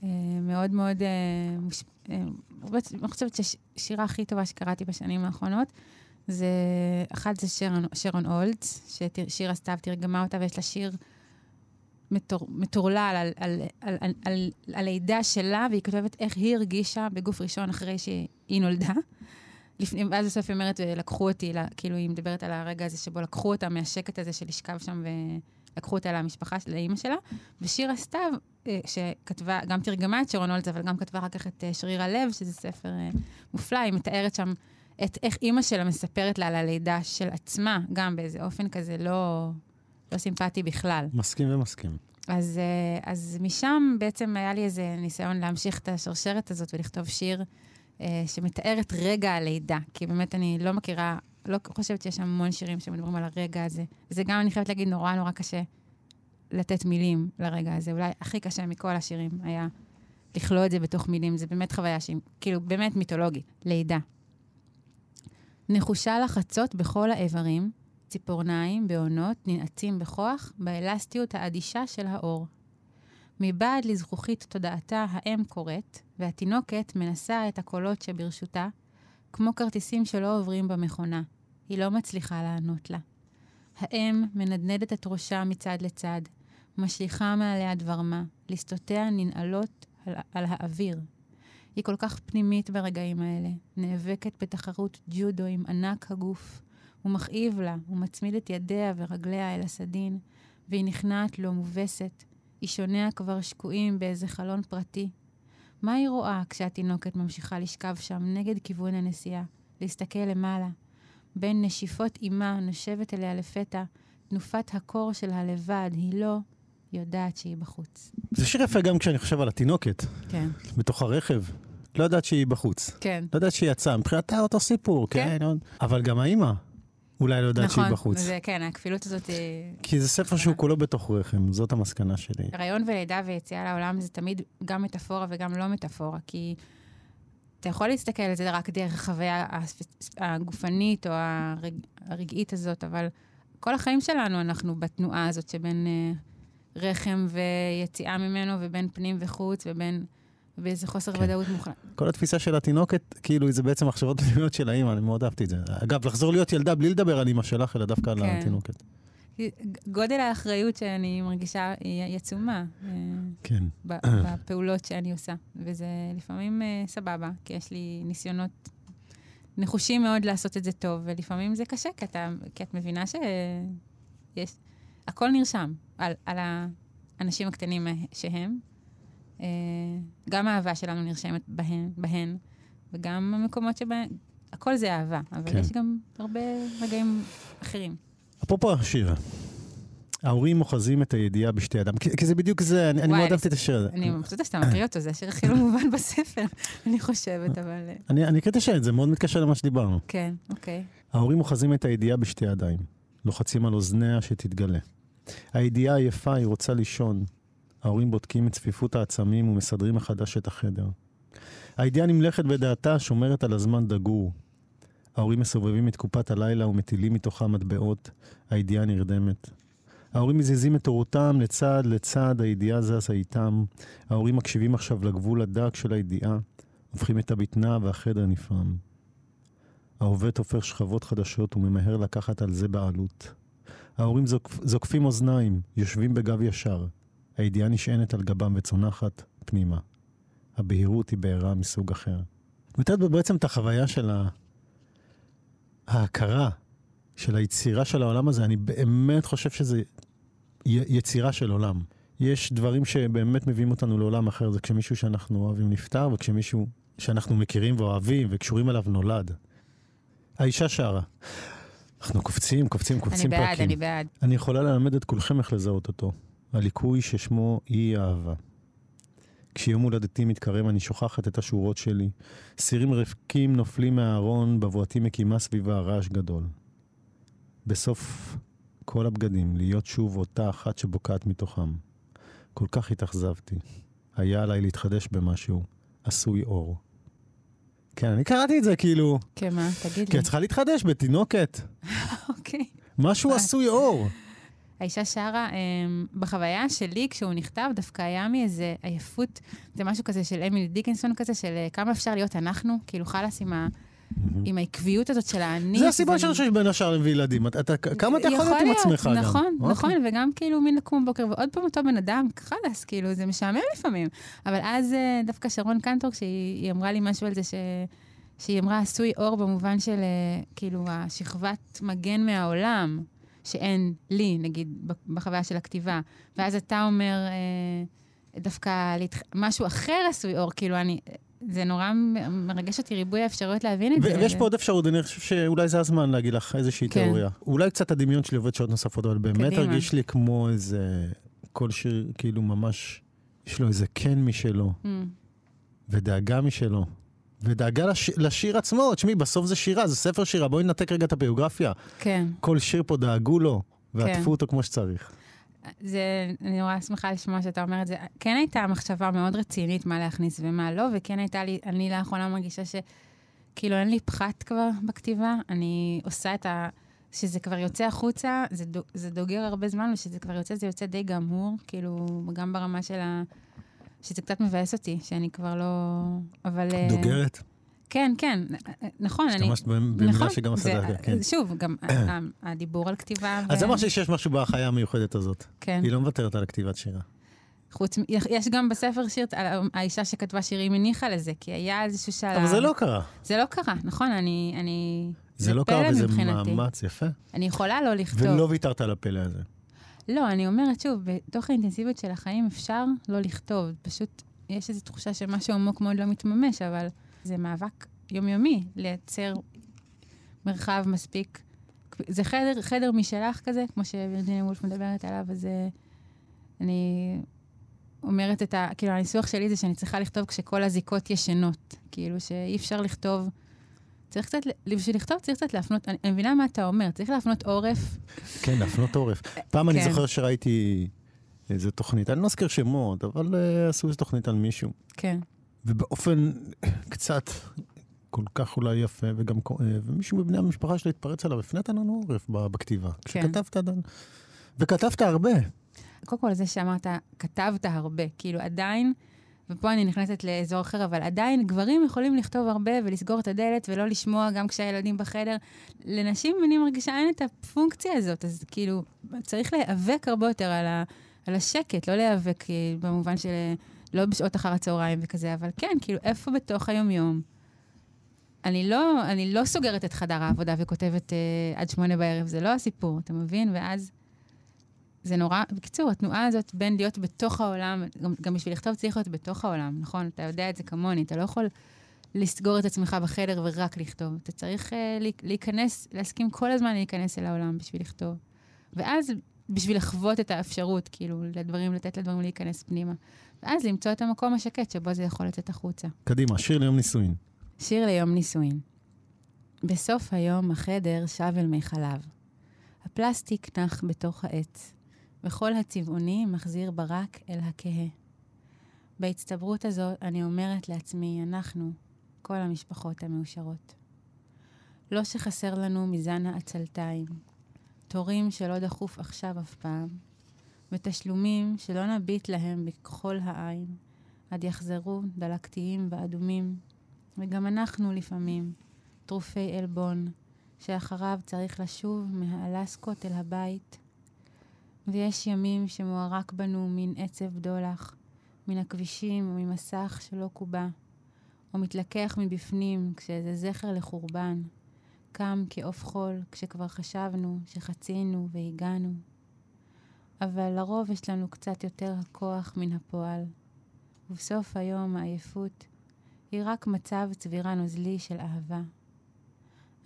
אה, מאוד מאוד... אה, אני חושבת שהשירה הכי טובה שקראתי בשנים האחרונות, זה... אחת זה שרון, אולץ, ששירה סתיו תרגמה אותה, ויש לה שיר מטורלל על, על, על, על, על, על הלידה שלה, והיא כותבת איך היא הרגישה בגוף ראשון אחרי שהיא נולדה. לפני, ואז בסוף היא אומרת, לקחו אותי, לה- כאילו היא מדברת על הרגע הזה שבו לקחו אותה מהשקט הזה של לשכב שם ולקחו אותה למשפחה, לאימא שלה. ושירה סתיו, אה, שכתבה, גם תרגמה את שרון הולץ, אבל גם כתבה אחר כך את אה, שריר הלב, שזה ספר אה, מופלא, היא מתארת שם את איך אימא שלה מספרת לה על הלידה של עצמה, גם באיזה אופן כזה לא, לא סימפטי בכלל. מסכים ומסכים. אז, אה, אז משם בעצם היה לי איזה ניסיון להמשיך את השרשרת הזאת ולכתוב שיר אה, שמתאר את רגע הלידה. כי באמת אני לא מכירה, לא חושבת שיש המון שירים שמדברים על הרגע הזה. זה גם, אני חייבת להגיד, נורא נורא קשה לתת מילים לרגע הזה. אולי הכי קשה מכל השירים היה לכלוא את זה בתוך מילים. זה באמת חוויה שהיא, כאילו, באמת מיתולוגית. לידה. נחושה לחצות בכל האיברים, ציפורניים, בעונות, ננעצים בכוח, באלסטיות האדישה של האור. מבעד לזכוכית תודעתה האם קוראת, והתינוקת מנסה את הקולות שברשותה, כמו כרטיסים שלא עוברים במכונה. היא לא מצליחה לענות לה. האם מנדנדת את ראשה מצד לצד, משליכה מעליה דבר מה, ליסטותיה ננעלות על, על האוויר. היא כל כך פנימית ברגעים האלה, נאבקת בתחרות ג'ודו עם ענק הגוף. הוא מכאיב לה, הוא מצמיד את ידיה ורגליה אל הסדין, והיא נכנעת לו מובסת. אישוניה כבר שקועים באיזה חלון פרטי. מה היא רואה כשהתינוקת ממשיכה לשכב שם נגד כיוון הנסיעה, להסתכל למעלה? בין נשיפות אימה נושבת אליה לפתע, תנופת הקור של הלבד, היא לא יודעת שהיא בחוץ. זה שיר יפה גם כשאני חושב על התינוקת, כן. בתוך הרכב. לא יודעת שהיא בחוץ. כן. לא יודעת שהיא יצאה, מבחינתה אותו סיפור, כן. כן. אבל גם האימא אולי לא יודעת נכון, שהיא בחוץ. זה, כן, הכפילות הזאת היא... כי זה ספר שהוא כולו בתוך רחם, זאת המסקנה שלי. הריון ולידה ויציאה לעולם זה תמיד גם מטאפורה וגם לא מטאפורה, כי אתה יכול להסתכל על זה רק דרך החוויה הגופנית או הרג... הרגעית הזאת, אבל כל החיים שלנו אנחנו בתנועה הזאת שבין אה, רחם ויציאה ממנו, ובין פנים וחוץ, ובין... באיזה חוסר כן. ודאות מוחלט. כל התפיסה של התינוקת, כאילו זה בעצם מחשבות פנימיות של האימא, אני מאוד אהבתי את זה. אגב, לחזור להיות ילדה בלי לדבר על אימא שלך, אלא דווקא על כן. התינוקת. גודל האחריות שאני מרגישה היא עצומה. אה, כן. בפעולות שאני עושה. וזה לפעמים uh, סבבה, כי יש לי ניסיונות נחושים מאוד לעשות את זה טוב, ולפעמים זה קשה, כי, אתה, כי את מבינה שיש... הכל נרשם על, על האנשים הקטנים שהם. גם האהבה שלנו נרשמת בהן, בהן וגם המקומות שבהם... הכל זה אהבה, אבל כן. יש גם הרבה רגעים אחרים. אפרופו השיר, ההורים אוחזים את הידיעה בשתי ידם, כי, כי זה בדיוק זה, אני, אני מאוד אהבתי את השיר הזה. אני מבסוטה שאתה מקריא אותו, זה השיר הכי לא מובן בספר, אני חושבת, אבל... אה, אני, אני אקריא את השיר, זה מאוד מתקשר למה שדיברנו. כן, אוקיי. ההורים אוחזים את הידיעה בשתי ידיים, לוחצים על אוזניה שתתגלה. הידיעה עייפה, היא רוצה לישון. ההורים בודקים את צפיפות העצמים ומסדרים מחדש את החדר. הידיעה נמלכת בדעתה, שומרת על הזמן דגור. ההורים מסובבים את קופת הלילה ומטילים מתוכה מטבעות. הידיעה נרדמת. ההורים מזיזים את אורותם לצד לצד, הידיעה זזה איתם. ההורים מקשיבים עכשיו לגבול הדק של הידיעה, הופכים את הבטנה והחדר נפרם. העובד תופר שכבות חדשות וממהר לקחת על זה בעלות. ההורים זוקפ, זוקפים אוזניים, יושבים בגב ישר. הידיעה נשענת על גבם וצונחת פנימה. הבהירות היא בעירה מסוג אחר. מתארת בעצם את החוויה של. ההכרה של היצירה של העולם הזה. אני באמת חושב שזה יצירה של עולם. יש דברים שבאמת מביאים אותנו לעולם אחר, זה כשמישהו שאנחנו אוהבים נפטר, וכשמישהו שאנחנו מכירים ואוהבים וקשורים אליו נולד. האישה שרה. אנחנו קופצים, קופצים, אני קופצים בעד, פרקים. אני בעד. אני יכולה ללמד את כולכם איך לזהות אותו. הליקוי ששמו אי אהבה. כשיום הולדתי מתקרב אני שוכחת את השורות שלי. סירים ריקים נופלים מהארון, בבואתי מקימה סביבה רעש גדול. בסוף כל הבגדים, להיות שוב אותה אחת שבוקעת מתוכם. כל כך התאכזבתי. היה עליי להתחדש במשהו, עשוי אור. כן, אני קראתי את זה כאילו, כן, מה? תגיד כי לי. את צריכה להתחדש בתינוקת. אוקיי. משהו אה. עשוי אור. האישה שרה, אמ, בחוויה שלי, כשהוא נכתב, דווקא היה מאיזה עייפות, זה משהו כזה של אמילי דיקנסון כזה, של אה, כמה אפשר להיות אנחנו, כאילו חלאס עם, ה, עם העקביות הזאת של האני. זה הסיבה שאני חושב שבין השאר להביא ילדים. כמה אתה יכול להיות עם עצמך גם? נכון, אוקיי. נכון, וגם כאילו מין לקום בבוקר, ועוד פעם אותו בן אדם, חלאס, כאילו, זה משעמם לפעמים. אבל אז אה, דווקא שרון קנטור, כשהיא היא אמרה לי משהו על זה. שהיא אמרה עשוי אור במובן של אה, כאילו השכבת מגן מהעולם, שאין לי, נגיד, בחוויה של הכתיבה. ואז אתה אומר, אה, דווקא להתח... משהו אחר עשוי אור, כאילו אני... זה נורא מרגש אותי ריבוי האפשרויות להבין את זה. ויש פה עוד אפשרות, אני חושב שאולי זה הזמן להגיד לך איזושהי כן. תיאוריה. אולי קצת הדמיון שלי עובד שעות נוספות, אבל באמת קדימה. הרגיש לי כמו איזה... כל שיר, כאילו ממש, יש לו איזה כן משלו, Mm, ודאגה משלו. ודאגה לש... לשיר עצמו, תשמעי, בסוף זה שירה, זה ספר שירה, בואי ננתק רגע את הביוגרפיה. כן. כל שיר פה דאגו לו, ועטפו כן. אותו כמו שצריך. זה, אני נורא שמחה לשמוע שאתה אומר את זה. כן הייתה מחשבה מאוד רצינית מה להכניס ומה לא, וכן הייתה לי, אני לאחרונה מרגישה שכאילו אין לי פחת כבר בכתיבה, אני עושה את ה... שזה כבר יוצא החוצה, זה, דו, זה דוגר הרבה זמן, וכשזה כבר יוצא, זה יוצא די גמור, כאילו, גם ברמה של ה... שזה קצת מבאס אותי, שאני כבר לא... אבל... אה, דוגרת? כן, כן, נכון, אני... השתמשת במילה נכון, שגם זה- את זה, כן. שוב, גם הדיבור על כתיבה... אז ו- אמרתי שיש משהו בחיה המיוחדת הזאת. כן. היא לא מוותרת על הכתיבת שירה. חוץ, מ- יש גם בספר שיר, על האישה שכתבה שירים הניחה לזה, כי היה איזשהו שלב... אבל זה לא קרה. זה לא קרה, נכון, אני... אני זה לא קרה וזה. מאמץ יפה. אני יכולה לא לכתוב. ולא ויתרת על הפלא הזה. לא, אני אומרת שוב, בתוך האינטנסיביות של החיים אפשר לא לכתוב. פשוט יש איזו תחושה שמשהו עמוק מאוד לא מתממש, אבל זה מאבק יומיומי לייצר מרחב מספיק. זה חדר, חדר משלך כזה, כמו שווירג'יניה וולף מדברת עליו, אז אה, אני אומרת את ה... כאילו, הניסוח שלי זה שאני צריכה לכתוב כשכל הזיקות ישנות. כאילו, שאי אפשר לכתוב... צריך קצת, בשביל לכתוב צריך קצת להפנות, אני, אני מבינה מה אתה אומר, צריך להפנות עורף. כן, להפנות עורף. פעם אני כן. זוכר שראיתי איזה תוכנית, אני לא אזכיר שמות, אבל אה, עשו איזו תוכנית על מישהו. כן. ובאופן קצת כל כך אולי יפה וגם כואב, ומישהו מבני המשפחה שלי התפרץ עליו, הפנית לנו עורף בכתיבה. כן. כשכתבת, וכתבת הרבה. קודם כל, זה שאמרת, כתבת הרבה, כאילו עדיין, ופה אני נכנסת לאזור אחר, אבל עדיין גברים יכולים לכתוב הרבה ולסגור את הדלת ולא לשמוע גם כשהילדים בחדר. לנשים, אני מרגישה, אין את הפונקציה הזאת, אז כאילו, צריך להיאבק הרבה יותר על, ה, על השקט, לא להיאבק אה, במובן של, אה, לא בשעות אחר הצהריים וכזה, אבל כן, כאילו, איפה בתוך היומיום? אני לא, אני לא סוגרת את חדר העבודה וכותבת אה, עד שמונה בערב, זה לא הסיפור, אתה מבין? ואז זה נורא, בקיצור, התנועה הזאת בין להיות בתוך העולם, גם, גם בשביל לכתוב צריך להיות בתוך העולם, נכון? אתה יודע את זה כמוני, אתה לא יכול לסגור את עצמך בחדר ורק לכתוב. אתה צריך uh, להיכנס, להסכים כל הזמן להיכנס אל העולם בשביל לכתוב. ואז בשביל לחוות את האפשרות, כאילו, לדברים, לתת לדברים להיכנס פנימה. ואז למצוא את המקום השקט שבו זה יכול לצאת החוצה. קדימה, שיר ליום נישואין. שיר ליום נישואין. בסוף היום החדר שב אל מיכליו. הפלסטיק נח בתוך העץ, וכל הצבעוני מחזיר ברק אל הכהה. בהצטברות הזו אני אומרת לעצמי, אנחנו, כל המשפחות המאושרות. לא שחסר לנו מזן העצלתיים, תורים שלא דחוף עכשיו אף פעם, ותשלומים שלא נביט להם בכחול העין, עד יחזרו דלקתיים ואדומים, וגם אנחנו לפעמים, טרופי עלבון, שאחריו צריך לשוב מהאלסקות אל הבית. ויש ימים שמוערק בנו מין עצב דולח, מן הכבישים וממסך שלא קובע, או מתלקח מבפנים כשאיזה זכר לחורבן, קם כעוף חול כשכבר חשבנו שחצינו והגענו. אבל לרוב יש לנו קצת יותר הכוח מן הפועל, ובסוף היום העייפות היא רק מצב צבירה נוזלי של אהבה.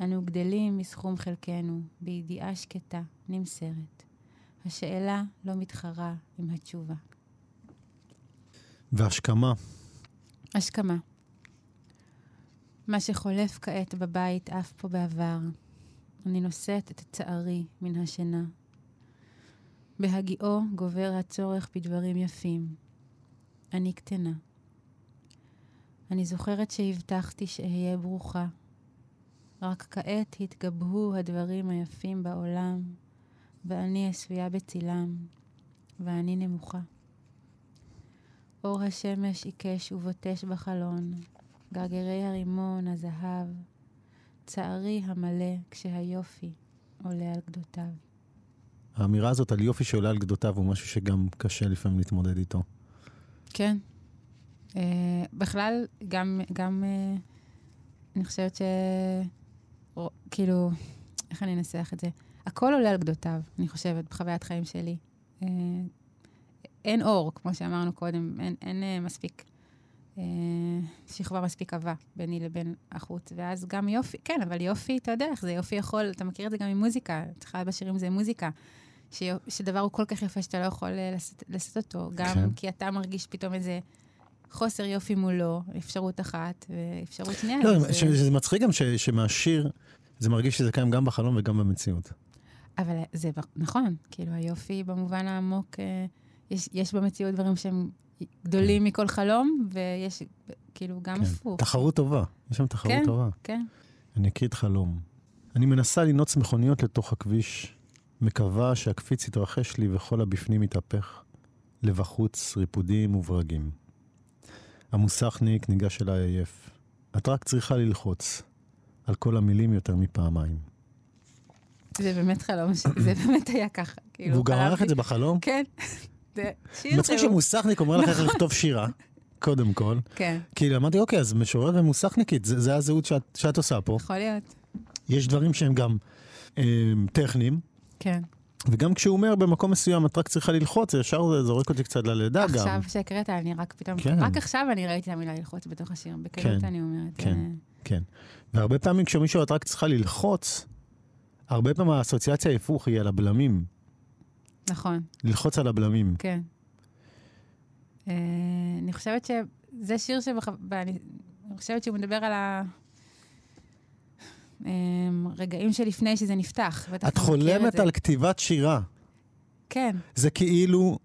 אנו גדלים מסכום חלקנו, בידיעה שקטה, נמסרת. השאלה לא מתחרה עם התשובה. והשכמה. השכמה. מה שחולף כעת בבית עף פה בעבר. אני נושאת את צערי מן השינה. בהגיעו גובר הצורך בדברים יפים. אני קטנה. אני זוכרת שהבטחתי שאהיה ברוכה. רק כעת התגבהו הדברים היפים בעולם, ואני עשויה בצילם, ואני נמוכה. אור השמש עיקש ובוטש בחלון, גרגרי הרימון, הזהב, צערי המלא כשהיופי עולה על גדותיו. האמירה הזאת על יופי שעולה על גדותיו הוא משהו שגם קשה לפעמים להתמודד איתו. כן. Uh, בכלל, גם, גם uh, אני חושבת ש... כאילו, איך אני אנסח את זה? הכל עולה על גדותיו, אני חושבת, בחוויית חיים שלי. Uh, אין אור, כמו שאמרנו קודם, אין, אין uh, מספיק uh, שכבה מספיק עבה ביני לבין החוץ. ואז גם יופי, כן, אבל יופי, אתה יודע איך זה, יופי יכול, אתה מכיר את זה גם עם מוזיקה, אחד בשירים זה מוזיקה. שדבר הוא כל כך יפה שאתה לא יכול לשאת, לשאת אותו, גם כן. כי אתה מרגיש פתאום איזה חוסר יופי מולו, אפשרות אחת ואפשרות שנייה. לא, זה... שזה מצחיק גם ש, שמהשיר, זה מרגיש שזה קיים גם בחלום וגם במציאות. אבל זה נכון, כאילו היופי במובן העמוק, אה, יש, יש במציאות דברים שהם גדולים כן. מכל חלום, ויש כאילו גם כן. הפוך. תחרות טובה, יש שם תחרות כן, טובה. כן. אני אקריא את חלום. אני מנסה לנעוץ מכוניות לתוך הכביש, מקווה שהקפיץ יתרחש לי וכל הבפנים יתהפך, לבחוץ ריפודים וברגים. המוסכניק ניגש אליי עייף. את רק צריכה ללחוץ על כל המילים יותר מפעמיים. זה באמת חלום, זה באמת היה ככה. כאילו, והוא גרר לך את זה בחלום? כן. מצחיק שמוסכניק אומר לך איך לכתוב שירה, קודם כל. כן. כאילו אמרתי, אוקיי, אז משוררת ומוסכניקית, זה, זה הזהות שאת, שאת עושה פה. יכול להיות. יש דברים שהם גם אה, טכניים. כן. וגם כשהוא אומר במקום מסוים את רק צריכה ללחוץ, זה ישר זה זורק אותי קצת ללידה עכשיו גם. עכשיו שהקראת, אני רק פתאום, כן. רק עכשיו אני ראיתי את המילה ללחוץ בתוך השיר, בקלות כן, אני אומרת. כן. אה, כן. והרבה פעמים כשמישהו את רק צריכה ללחוץ, הרבה פעמים האסוציאציה ההפוך היא על הבלמים. נכון, ללחוץ על הבלמים. כן. אה, אני חושבת שזה שיר שבח... אני חושבת שהוא מדבר על הרגעים שלפני שזה נפתח. את חולמת. על כתיבת שירה. כן, זה כאילו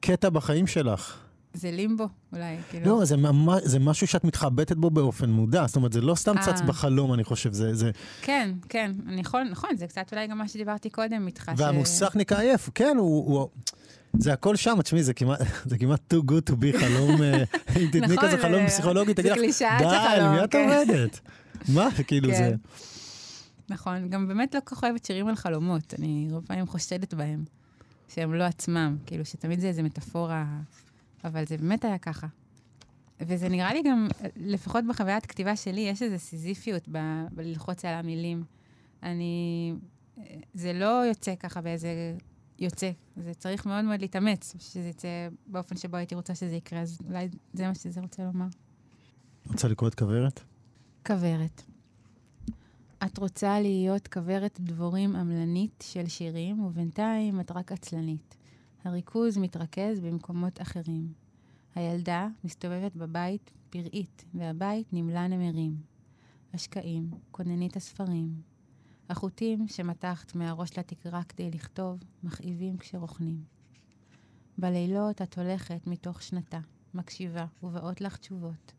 קטע בחיים שלך. זה לימבו, אולי. כאילו. לא, זה, ממש, זה משהו שאת מתחבטת בו באופן מודע. זאת אומרת, זה לא סתם צץ אה. בחלום, אני חושב. זה, זה... כן, כן, אני יכול, נכון, זה קצת אולי גם מה שדיברתי קודם איתך. ש- והמוסכניק העייף, כן, הוא... הוא... זה הכל שם, תשמעי, זה כמעט, זה כמעט too good to be חלום, אה, אם תתני נכון, כזה זה- חלום פסיכולוגי, זה תגיד לך, די, על מי את כן." עובדת? מה, כאילו כן. זה... נכון, גם באמת לא כל כך אוהבת שירים על חלומות, אני הרבה פעמים חושדת בהם, שהם לא עצמם, כאילו שתמיד זה איזה מטאפורה, אבל זה באמת היה ככה. וזה נראה לי גם, לפחות בחוויית כתיבה שלי, יש איזו סיזיפיות ב- בללחוץ על המילים. אני... זה לא יוצא ככה באיזה... יוצא. זה צריך מאוד מאוד להתאמץ, שזה יצא באופן שבו הייתי רוצה שזה יקרה, אז אולי זה מה שזה רוצה לומר. רוצה לקרוא את כוורת? כוורת. את רוצה להיות כוורת דבורים עמלנית של שירים, ובינתיים את רק עצלנית. הריכוז מתרכז במקומות אחרים. הילדה מסתובבת בבית פראית, והבית נמלא נמרים. השקעים, כוננית הספרים. החוטים שמתחת מהראש לתקרה כדי לכתוב, מכאיבים כשרוכנים. בלילות את הולכת מתוך שנתה, מקשיבה, ובאות לך תשובות.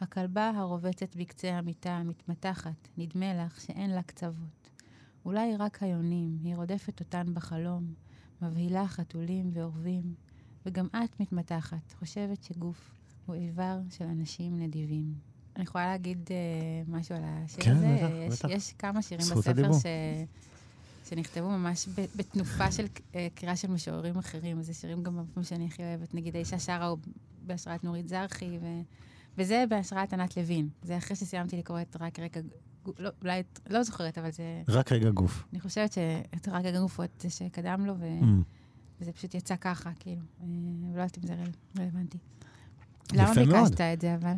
הכלבה הרובצת בקצה המיטה מתמתחת, נדמה לך שאין לה קצוות. אולי רק היונים, היא רודפת אותן בחלום, מבהילה חתולים ועורבים, וגם את מתמתחת, חושבת שגוף הוא איבר של אנשים נדיבים. אני יכולה להגיד uh, משהו על השיר כן, הזה? בטח, יש, בטח. יש כמה שירים בספר הדיבור. ש... שנכתבו ממש בתנופה של uh, קריאה של משוררים אחרים. זה שירים גם במקום שאני הכי אוהבת. נגיד, האישה שרה הוא בהשראת נורית זרחי, ו... וזה בהשראת ענת לוין. זה אחרי שסיימתי לקרוא את רק רגע... לא, אולי, את- לא זוכרת, אבל זה... רק רגע גוף. אני חושבת שאת רק רגע גוף הוא זה שקדם לו, ו... Mm. וזה פשוט יצא ככה, כאילו. אה, ולא יודעת אם זה רל- רלוונטי. למה מאוד. ביקשת את זה, אבל?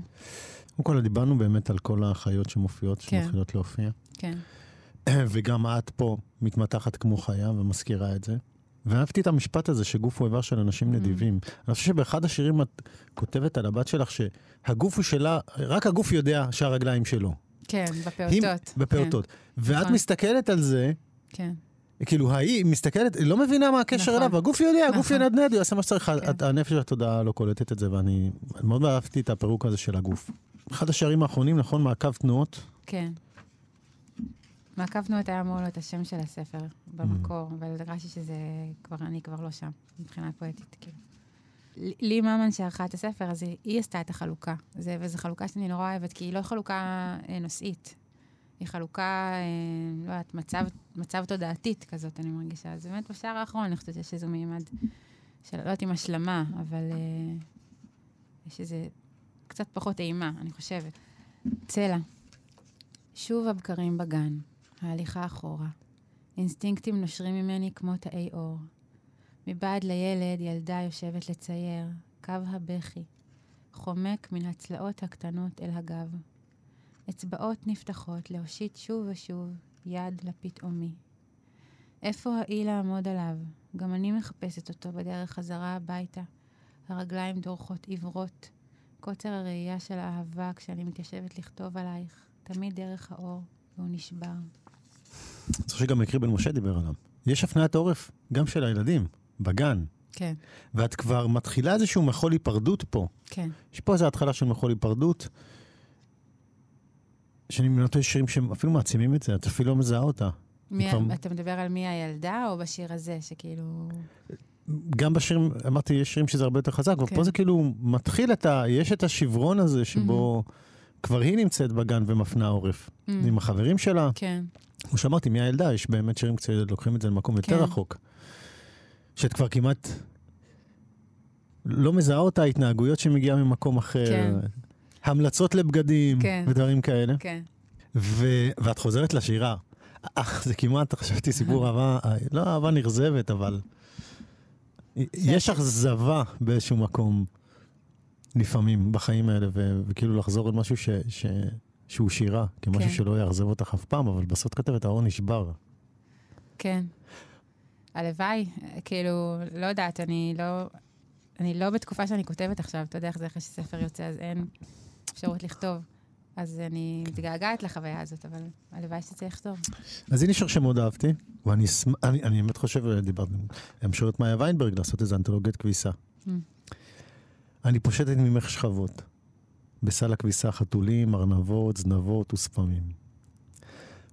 קודם כל, דיברנו באמת על כל החיות שמופיעות, כן. שמתחילות להופיע. כן. וגם את פה מתמתחת כמו חיה ומזכירה את זה. ואהבתי את המשפט הזה שגוף הוא איבר של Mm. אנשים נדיבים. אני חושב שבאחד השירים את כותבת על הבת שלך שהגוף הוא שלה, רק הגוף יודע שהרגליים שלו. כן, היא- בפעוטות. בפעוטות. ואת נכון. מסתכלת על זה, כן. כאילו, היא מסתכלת, היא לא מבינה מה הקשר נכון. אליו, הגוף יודע, הגוף נכון. ינדנד, הוא יעשה מה שצריך, כן. את- הנפש התודעה לא קולטת את זה, ואני מאוד אהבתי את הפירוק הזה של הגוף. אחד השערים האחרונים, נכון, מעקב תנועות, כן. מעקב תנועות היה אמור להיות השם של הספר במקור, Mm. אבל הרגשתי שזה כבר, אני כבר לא שם, מבחינה פואטית, כאילו. לי- ממן שערכה את הספר, אז היא, היא עשתה את החלוקה. זה, וזו חלוקה שאני נורא אוהבת, כי היא לא חלוקה אה, נושאית. היא חלוקה, אה, לא יודעת, מצב, מצב תודעתית כזאת, אני מרגישה. אז באמת בשער האחרון, אני חושבת שיש איזו מימד של, לא יודעת אם השלמה, אבל אה, יש איזה קצת פחות אימה, אני חושבת. צלע. שוב הבקרים בגן, ההליכה אחורה. אינסטינקטים נושרים ממני כמו תאי אור. מבעד לילד, ילדה יושבת לצייר, קו הבכי, חומק מן הצלעות הקטנות אל הגב. אצבעות נפתחות להושיט שוב ושוב יד לפתאומי. איפה האי לעמוד עליו? גם אני מחפשת אותו בדרך חזרה הביתה. הרגליים דורכות עיוורות. קוצר הראייה של האהבה כשאני מתיישבת לכתוב עלייך, תמיד דרך האור, והוא נשבר. חושב שגם מקרי בן משה דיבר עליו. יש הפניית עורף, גם של הילדים, בגן, כן, ואת כבר מתחילה איזשהו מחול היפרדות פה. כן, יש פה איזו התחלה של מחול היפרדות, שאני מנותן שירים שהם אפילו מעצימים את זה, את אפילו לא מזהה אותה. מי, כבר- אתה מדבר על מי הילדה או בשיר הזה, שכאילו... גם בשירים, אמרתי, יש שירים שזה הרבה יותר חזק, כן. פה זה כאילו מתחיל את ה... יש את השברון הזה שבו כבר היא נמצאת בגן ומפנה עורף. Mm, עם החברים שלה, כן, כמו שאמרתי, מי הילדה, יש באמת שירים קצת לוקחים את זה למקום יותר כן. רחוק. שאת כבר כמעט לא מזהה אותה, התנהגויות שמגיעה ממקום אחר, כן. המלצות לבגדים כן. ודברים כאלה. כן, ו... ואת חוזרת לשירה. אה, זה כמעט, חשבתי סיפור אהבה, אה, לא אהבה נרזבת, אבל... יש אכזבה באיזשהו מקום, לפעמים, בחיים האלה, ו... וכאילו לחזור על משהו ש... ש... שהוא שירה, כמשהו כן. שלא יאכזב אותך אף פעם, אבל בסוף כתבת, האור נשבר. כן. הלוואי, כאילו, לא יודעת, אני לא... אני לא בתקופה שאני כותבת עכשיו, אתה יודע איך זה אחרי שספר יוצא, אז אין אפשרות לכתוב. אז אני מתגעגעת לחוויה הזאת, אבל הלוואי שזה יחזור. אז הנה שיר שמאוד אהבתי, ואני אני, אני באמת חושב, דיברתי עם משוררת מאיה ויינברג לעשות איזה אנתולוגיית כביסה. Mm. אני פושטת ממך שכבות, בסל הכביסה חתולים, ארנבות, זנבות ושפמים.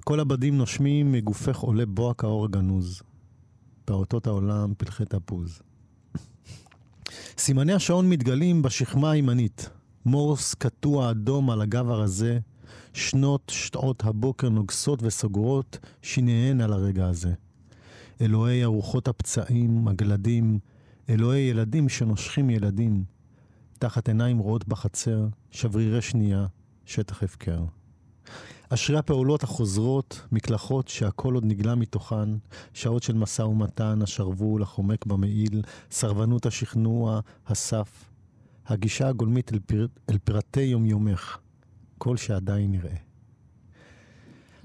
כל הבדים נושמים, מגופך עולה בוהק האור הגנוז. פעוטות העולם, פלחי תפוז. סימני השעון מתגלים בשכמה הימנית. מורס קטוע אדום על הגב הרזה, שנות שעות הבוקר נוגסות וסוגרות שיניהן על הרגע הזה. אלוהי ארוחות הפצעים, הגלדים, אלוהי ילדים שנושכים ילדים. תחת עיניים רואות בחצר, שברירי שנייה, שטח הפקר. אשרי הפעולות החוזרות, מקלחות שהכל עוד נגלה מתוכן, שעות של משא ומתן, השרוול, החומק במעיל, סרבנות השכנוע, הסף. הגישה הגולמית אל, פר... אל פרטי יומיומך, כל שעדיין נראה.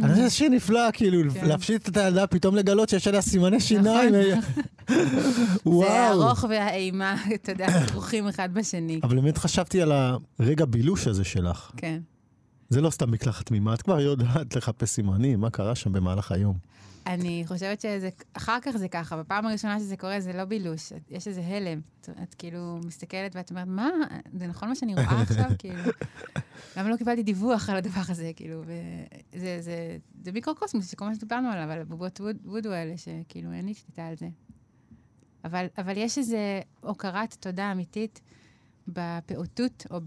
אני חושב שיר נפלא, כאילו, כן. להפשיט את הילדה, פתאום לגלות שיש עליה סימני שיניים. נכון. וואו. זה הארוך והאימה, אתה יודע, כרוכים אחד בשני. אבל באמת חשבתי על הרגע בילוש הזה שלך. כן. זה לא סתם מקלחת תמימה, את כבר יודעת לחפש סימנים, מה קרה שם במהלך היום. אני חושבת שזה, אחר כך זה ככה, בפעם הראשונה שזה קורה זה לא בילוש, יש איזה הלם. את, את כאילו מסתכלת ואת אומרת, מה, זה נכון מה שאני רואה עכשיו? כאילו, למה לא קיבלתי דיווח על הדבר הזה? כאילו, וזה זה, זה מיקרוקוסמוס שכל מה שדיברנו עליו, על הבובות ווד, וודו האלה, שכאילו אין לי שליטה על זה. אבל, אבל יש איזו הוקרת תודה אמיתית בפעוטות, או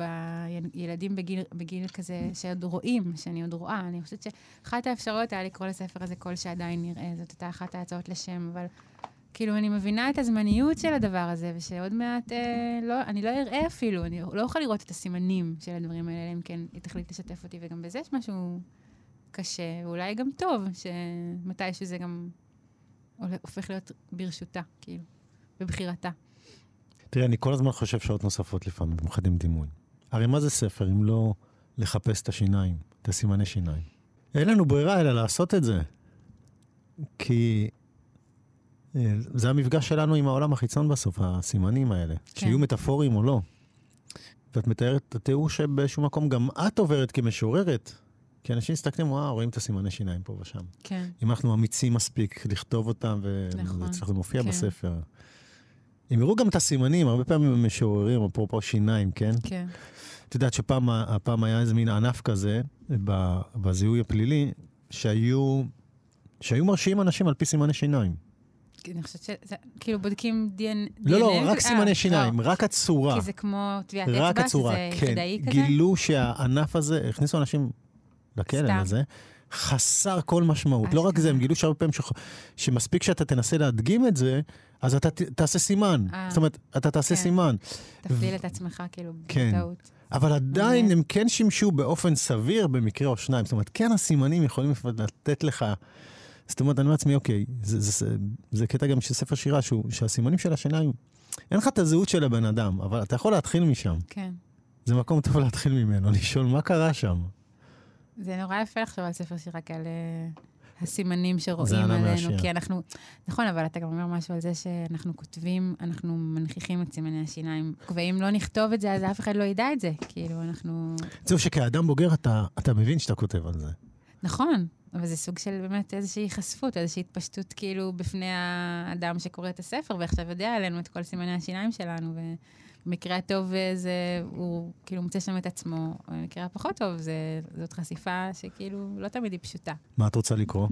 בילדים בגיל, בגיל כזה, שעוד רואים, שאני עוד רואה. אני חושבת שאחת האפשרויות היה לקרוא לספר הזה קול שעדיין נראה, זאת הייתה אחת ההצעות לשם, אבל כאילו, אני מבינה את הזמניות של הדבר הזה, ושעוד מעט, אה, לא, אני לא אראה אפילו, אני לא אוכל לראות את הסימנים של הדברים האלה, אם כן היא תחליט לשתף אותי, וגם בזה יש משהו קשה, ואולי גם טוב, שמתישהו זה גם הופך להיות ברשותה, כאילו, בבחירתה. תראה, אני כל הזמן חושב שעות נוספות לפעמים, במיוחד עם דימוי. הרי מה זה ספר אם לא לחפש את השיניים, את הסימני שיניים? אין לנו ברירה אלא לעשות את זה. כי אה, זה המפגש שלנו עם העולם החיצון בסוף, הסימנים האלה. כן. שיהיו מטאפוריים או לא. ואת מתארת את התיאור שבאיזשהו מקום גם את עוברת כמשוררת. כי אנשים מסתכלים, וואו, רואים את הסימני שיניים פה ושם. כן. אם אנחנו אמיצים מספיק לכתוב אותם, וזה נכון. מופיע כן. בספר. הם יראו גם את הסימנים, הרבה פעמים הם משוררים, אפרופו שיניים, כן? כן. את יודעת שפעם הפעם היה איזה מין ענף כזה, בזיהוי הפלילי, שהיו, שהיו מרשיעים אנשים על פי סימני שיניים. אני חושבת שזה, כאילו בודקים DNA. לא, לא? רק אה, סימני שיניים, לא. רק הצורה. כי זה כמו טביעת אצבע, שזה כן. יחידאי כזה? גילו שהענף הזה, הכניסו אנשים לכלא. לזה, חסר כל משמעות. לא רק. זה, הם גילו שהרבה פעמים שמספיק שאתה תנסה להדגים את זה, אז אתה ת- תעשה סימן. אה. זאת אומרת, אתה תעשה כן. סימן. תפליל את עצמך, כאילו, כן. בטעות. אבל עדיין. הם כן שימשו באופן סביר במקרה או שניים. זאת אומרת, כן הסימנים יכולים לתת לך... זאת אומרת, אני אומר לעצמי, אוקיי, זה, זה, זה, זה קטע גם של ספר שירה, שהוא, שהסימנים של השיניים, אין לך את הזהות של הבן אדם, אבל אתה יכול להתחיל משם. כן. זה מקום טוב להתחיל ממנו, לשאול מה קרה שם. זה נורא יפה לחשוב על ספר שירה כאלה, הסימנים שרואים עלינו. כי אנחנו, נכון, אבל אתה גם אומר משהו על זה שאנחנו כותבים, אנחנו מנכיחים את סימני השיניים, ואם לא נכתוב את זה, אז אף אחד לא ידע את זה. כאילו, אנחנו... זהו שכאדם בוגר אתה, אתה מבין שאתה כותב על זה. נכון, אבל זה סוג של באמת איזושהי היחשפות, איזושהי התפשטות כאילו בפני האדם שקורא את הספר, ועכשיו יודע עלינו את כל סימני השיניים שלנו, ובמקרה הטוב אה, זה, הוא כאילו מוצא שם את עצמו, במקרה הפחות טוב, זה, זאת חשיפה שכאילו לא תמיד היא פשוטה. מה את רוצה לקרוא?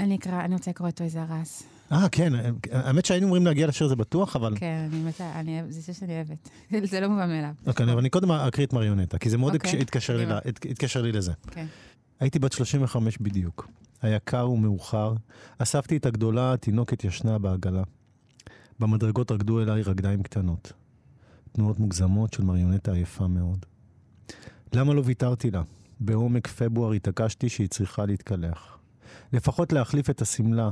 אני אקרא, אני רוצה לקרוא את טויז ארס. אה, כן, האמת שהיינו אמורים להגיע לשיר הזה בטוח, אבל... כן, אני מתה, אני, זה שיר שאני אוהבת. זה לא מובן מאליו. אוקיי, אבל אני קודם אקריא את מריונטה, כי זה מאוד אוקיי, לי התקשר לי לזה. כן. הייתי בת 35 בדיוק. היה קר ומאוחר. אספתי את הגדולה, התינוקת ישנה בעגלה. במדרגות רקדו אליי רגליים קטנות. תנועות מוגזמות של מריונטה עייפה מאוד. למה לא ויתרתי לה? בעומק פברואר התעקשתי שהיא צריכה להתקלח. לפחות להחליף את השמלה.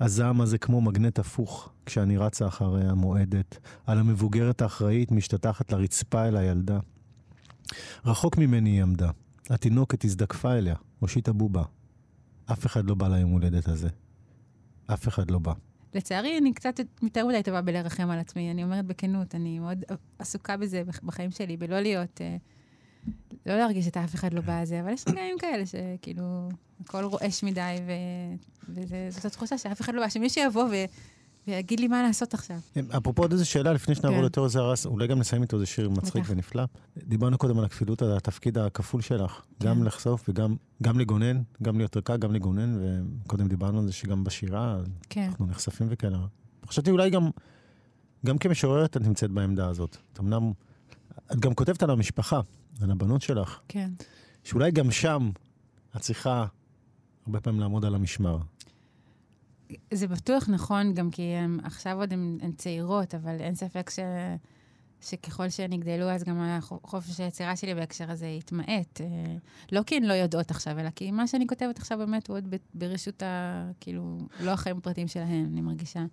הזעם הזה כמו מגנט הפוך, כשאני רצה אחריה מועדת, על המבוגרת האחראית משתטחת לרצפה אל הילדה. רחוק ממני היא עמדה. התינוקת הזדקפה אליה, הושיטה בובה. אף אחד לא בא ליום הולדת הזה. אף אחד לא בא. לצערי, אני קצת יותר מדי טובה בלרחם על עצמי, אני אומרת בכנות, אני מאוד עסוקה בזה בח- בחיים שלי, בלא להיות, אה, לא להרגיש את אף אחד לא בא זה, אבל יש רגעים כאלה שכאילו, הכל רועש מדי, וזאת התחושה שאף אחד לא בא, שמישהו יבוא ו- ויגיד לי מה לעשות עכשיו. אפרופו עוד איזו שאלה, לפני שנעבור כן. לתיאוריה זרס, אולי גם נסיים איתו איזה שיר מצחיק. ונפלא. דיברנו קודם על הכפילות, על התפקיד הכפול שלך. כן. גם לחשוף וגם גם לגונן, גם להיות רכה, גם לגונן, וקודם דיברנו על זה שגם בשירה כן, אנחנו נחשפים וכאלה. חשבתי אולי גם, גם כמשוררת את נמצאת בעמדה הזאת. את אמנם, את גם כותבת על המשפחה, על הבנות שלך, כן. שאולי גם שם את צריכה הרבה פעמים לעמוד על המשמר. זה בטוח נכון, גם כי הם, עכשיו עוד הן הן צעירות, אבל אין ספק ש, שככל שהן יגדלו, אז גם החופש היצירה שלי בהקשר הזה יתמעט. אה, לא כי הן לא יודעות עכשיו, אלא כי מה שאני כותבת עכשיו באמת הוא עוד ברשות ה... כאילו, לא החיים הפרטיים שלהן, אני מרגישה.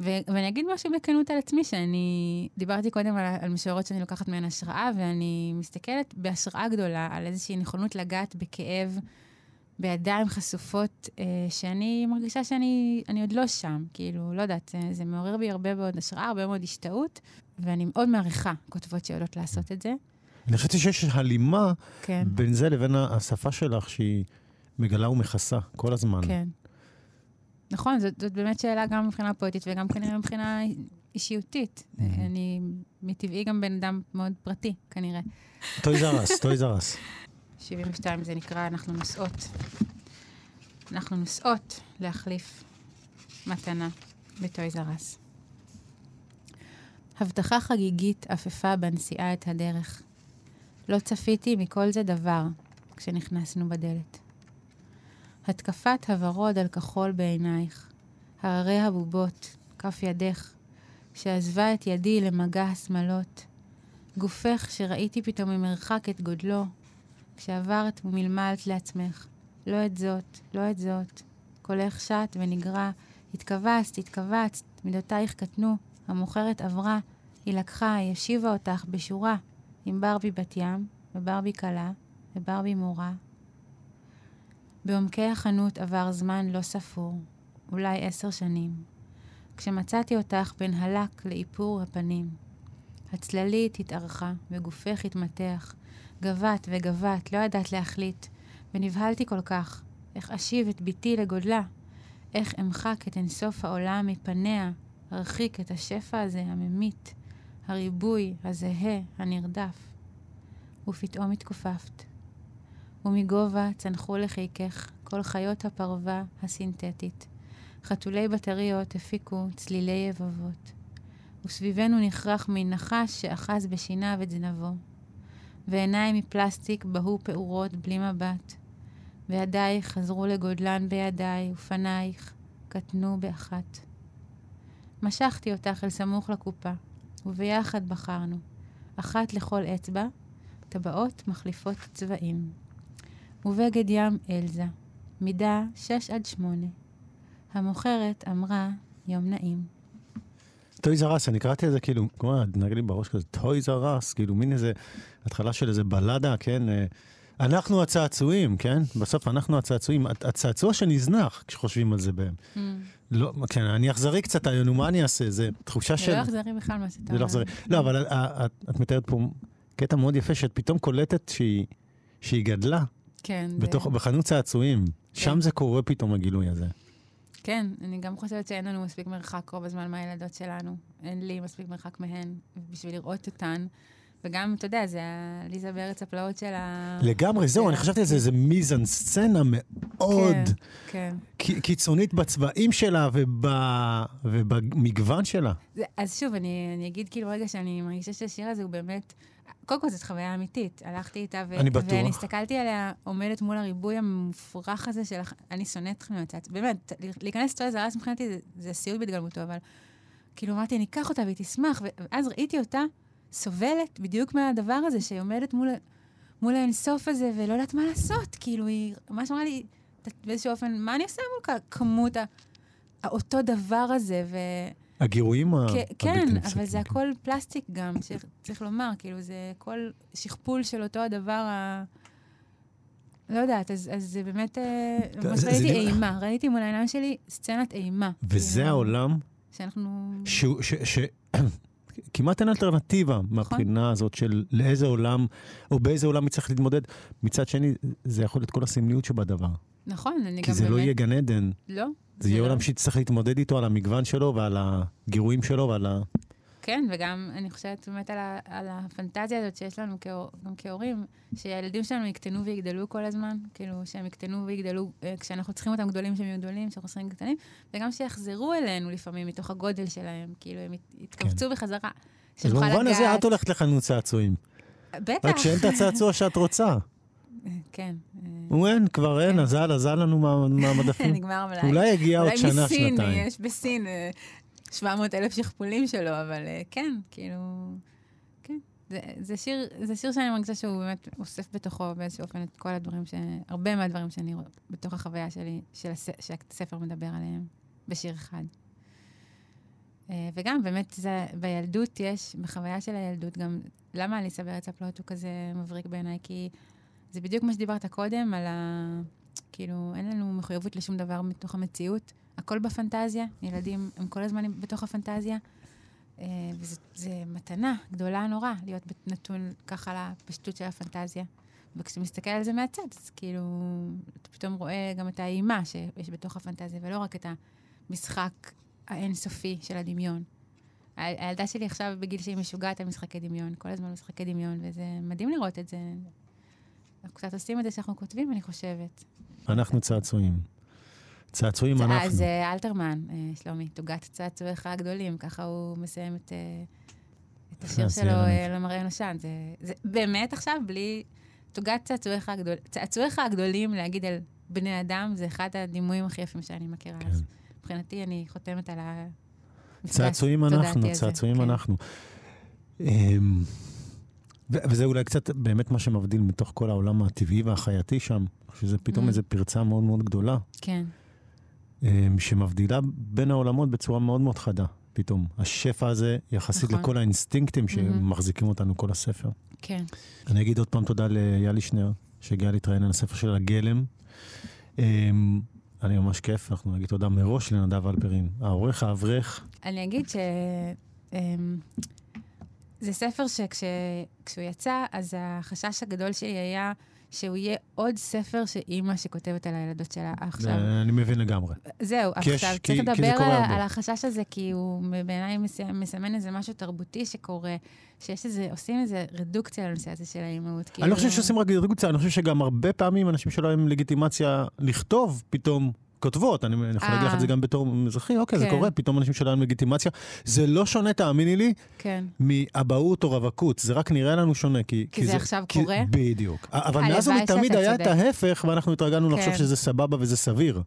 ו- ואני אגיד משהו בכנות על עצמי, שאני דיברתי קודם על, על משוררות שאני לוקחת מהן השראה, ואני מסתכלת בהשראה גדולה על איזושהי נכונות לגעת בכאב בידיים חשופות, אה, שאני מרגישה שאני אני עוד לא שם. כאילו, לא יודעת, זה, זה מעורר בי הרבה מאוד השראה, הרבה מאוד השתאות, ואני מאוד מעריכה כותבות שיודעות לעשות את זה. אני חשבתי שיש הלימה כן, בין זה לבין השפה שלך, שהיא מגלה ומכסה כל הזמן. כן. נכון, זאת, זאת באמת שאלה גם מבחינה פואטית וגם כנראה מבחינה אישיותית. אני מטבעי גם בן אדם מאוד פרטי, כנראה. Toys R Us, Toys R Us. 72 זה נקרא, אנחנו נוסעות. אנחנו נוסעות להחליף מתנה ב Toys R Us. הבטחה חגיגית עפפה בנסיעה את הדרך. לא צפיתי מכל זה דבר כשנכנסנו בדלת. התקפת הוורוד על כחול בעינייך, הררי הבובות, כף ידך, שעזבה את ידי למגע השמלות, גופך שראיתי פתאום ממרחק את גודלו, כשעברת ומלמלת לעצמך, לא את זאת, לא את זאת. קולך שט ונגרע, התכווצת, התכווצת, מידותייך קטנו, המוכרת עברה, היא לקחה, היא השיבה אותך בשורה, עם ברבי בת ים, וברבי כלה, וברבי מורה. בעומקי החנות עבר זמן לא ספור, אולי עשר שנים, כשמצאתי אותך בין הלק לאיפור הפנים. הצללית התארכה, וגופך התמתח, גבת וגבת, לא ידעת להחליט, ונבהלתי כל כך. איך אשיב את בתי לגודלה? איך אמחק את אינסוף העולם מפניה, ארחיק את השפע הזה הממית, הריבוי, הזהה, הנרדף. ופתאום התכופפת. ומגובה צנחו לחיקך כל חיות הפרווה הסינתטית. חתולי בטריות הפיקו צלילי יבבות. וסביבנו נכרך מין נחש שאחז בשיניו את זנבו. ועיניים מפלסטיק בהו פעורות בלי מבט. וידייך חזרו לגודלן בידיי, ופנייך קטנו באחת. משכתי אותך אל סמוך לקופה, וביחד בחרנו, אחת לכל אצבע, טבעות מחליפות צבעים. ובגד ים אלזה, מידה שש עד שמונה. המוכרת אמרה, יום נעים. Toys R Us, אני קראתי את זה כאילו, כמו לי בראש כזה, Toys R Us, כאילו מין איזה התחלה של איזה בלדה, כן? אה, אנחנו הצעצועים, כן? בסוף אנחנו הצעצועים. הצ- הצעצוע שנזנח, כשחושבים על זה בהם. Mm. לא, כן, אני אכזרי קצת, נו, מה אני אעשה? זה תחושה זה של... לא אכזרי בכלל מה שאתה זה לא אומר. אכזרי. לא, אבל את- את מתארת פה קטע מאוד יפה, שאת פתאום קולטת שהיא- שהיא גדלה כן, זה- בחנות צעצועים. שם זה קורה פתאום הגילוי הזה. כן, אני גם חושבת שאין לנו מספיק מרחק רוב הזמן מהילדות שלנו. אין לי מספיק מרחק מהן בשביל לראות אותן. וגם, אתה יודע, זה עליזה בארץ הפלאות של ה... לגמרי, זהו, זה- אני חשבתי על זה, זה מיזן סצנה מאוד כן, כן. קיצונית בצבעים שלה וב- ובמגוון שלה. זה, אז שוב, אני, אני אגיד כאילו רגע שאני מרגישה שהשיר הזה הוא באמת... קודם כל, זאת חוויה אמיתית. הלכתי איתה, ו- אני בטוח. ואני הסתכלתי עליה עומדת מול הריבוי המופרך הזה של... אני שונאת חנויות צעצוע. באמת, להיכנס לטויז ארס מבחינתי זה, זה סיוט בהתגלמותו, אבל כאילו אמרתי, אני אקח אותה והיא תשמח, ואז ראיתי אותה סובלת בדיוק מהדבר הזה, שהיא עומדת מול, מול האינסוף הזה, ולא יודעת מה לעשות. כאילו, היא ממש אמרה לי, "ת- באיזשהו אופן, מה אני עושה מול כמות ה... אותו דבר הזה, ו... הגירויים ה- כן, אבל זה כן. הכל פלסטיק גם, שצריך לומר, כאילו, זה כל שכפול של אותו הדבר ה... לא יודעת, אז, אז זה באמת, אה, זה- ממש זה ראיתי דיבר- אימה, ראיתי מול העיניים שלי סצנת אימה. וזה כאילו, העולם שאנחנו... שהוא- ש... ש... כמעט אין אלטרנטיבה נכון. מהבחינה הזאת של לאיזה עולם, או באיזה עולם היא צריכה להתמודד. מצד שני, זה יכול להיות כל הסמליות שבדבר. נכון, אני כי גם זה באמת... לא יהיה גן עדן, לא. זה יהיה לא. עולם שתצטרך להתמודד איתו על המגוון שלו ועל הגירויים שלו ועל ה... כן, וגם אני חושבת באמת על, ה, על הפנטזיה הזאת שיש לנו כהור, גם כהורים, שהילדים שלנו יקטנו ויגדלו כל הזמן, כאילו שהם יקטנו ויגדלו אה, כשאנחנו צריכים אותם גדולים שהם יהיו גדולים, כשאנחנו צריכים קטנים, וגם שיחזרו אלינו לפעמים מתוך הגודל שלהם, כאילו הם ית- יתכווצו בחזרה. כן. אז שנוכל במובן הזה את הולכת לחנות צעצועים. בטח. רק שאין את הצעצוע שאת רוצה. כן. אה, הוא אין, כבר אין, אזל, אזל לנו מה- מהמדפים. נגמר המלאי. אולי יגיע עוד שנה, אולי מסין, שנתיים. יש בסין אה, 700 אלף שכפולים שלו, אבל אה, כן, כאילו, כן. זה, זה, שיר, זה שיר שאני מרגישה שהוא באמת אוסף בתוכו באיזשהו אופן את כל הדברים, ש... הרבה מהדברים שאני רואה בתוך החוויה שלי, של הס... שהספר מדבר עליהם, בשיר אחד. אה, וגם, באמת, זה, בילדות יש, בחוויה של הילדות, גם, למה אליסה בארץ הפלאות הוא כזה מבריק בעיניי? כי זה בדיוק מה שדיברת קודם, על, ה... כאילו, אין לנו מחויבות לשום דבר מתוך המציאות. הכל בפנטזיה, ילדים הם כל הזמן בתוך הפנטזיה. אה, וזו מתנה גדולה נורא להיות נתון ככה לפשטות של הפנטזיה. וכשאתה מסתכל על זה מהצד, אז כאילו, אתה פתאום רואה גם את האימה שיש בתוך הפנטזיה, ולא רק את המשחק האינסופי של הדמיון. הילדה שלי עכשיו בגיל שהיא משוגעת על משחקי דמיון, כל הזמן משחקי דמיון, וזה מדהים לראות את זה. אנחנו קצת עושים את זה שאנחנו כותבים, אני חושבת. אנחנו צעצועים. צעצועים אנחנו. אז אה, אלתרמן, אה, שלומי, תוגת צעצועיך הגדולים, ככה הוא מסיים את, אה, את השיר שלו, למראה נושן. זה, זה באמת עכשיו, בלי תוגת צעצועיך, הגדול, צעצועיך הגדולים להגיד על בני אדם, זה אחד הדימויים הכי יפים שאני מכירה. כן. אז מבחינתי, אני חותמת על ה... צעצועים אנחנו, צעצועים כן. אנחנו. אמ, וזה אולי קצת באמת מה שמבדיל מתוך כל העולם הטבעי והחייתי שם, שזה פתאום mm. איזו פרצה מאוד מאוד גדולה. כן. אמ, שמבדילה בין העולמות בצורה מאוד מאוד חדה, פתאום. השפע הזה, יחסית נכון. לכל האינסטינקטים. שמחזיקים אותנו כל הספר. כן. אני אגיד עוד פעם תודה ליאלי שנר, שהגיע להתראיין על הספר של הגלם. אני ממש כיף, אנחנו נגיד תודה מראש לנדב אלפרין, העורך האברך. אני אגיד ש... אמ, זה ספר שכשהוא יצא, אז החשש הגדול שלי היה שהוא יהיה עוד ספר שאימא שכותבת על הילדות שלה עכשיו. אני מבין לגמרי. זהו, עכשיו צריך לדבר על, החשש הזה, כי הוא בעיניי מסמן איזה משהו תרבותי שקורה, שיש איזה, עושים איזה רדוקציה לנושא הזה של האימהות. אני לא חושב שעושים רק רדוקציה, אני חושב שגם הרבה פעמים אנשים שלא הם לגיטימציה לכתוב, פתאום כותבות, אני יכול להגיד לך את זה אה. גם בתור מזרחי, אוקיי, זה כן. קורה, פתאום אנשים שלהם לגיטימציה. זה לא שונה, תאמיני לי, כן. מאבהות או רווקות, זה רק נראה לנו שונה. כי, כי זה עכשיו קורה? בדיוק. אבל מאז ומתמיד היה את ההפך, ואנחנו התרגלנו לחשוב כן. שזה סבבה וזה סביר.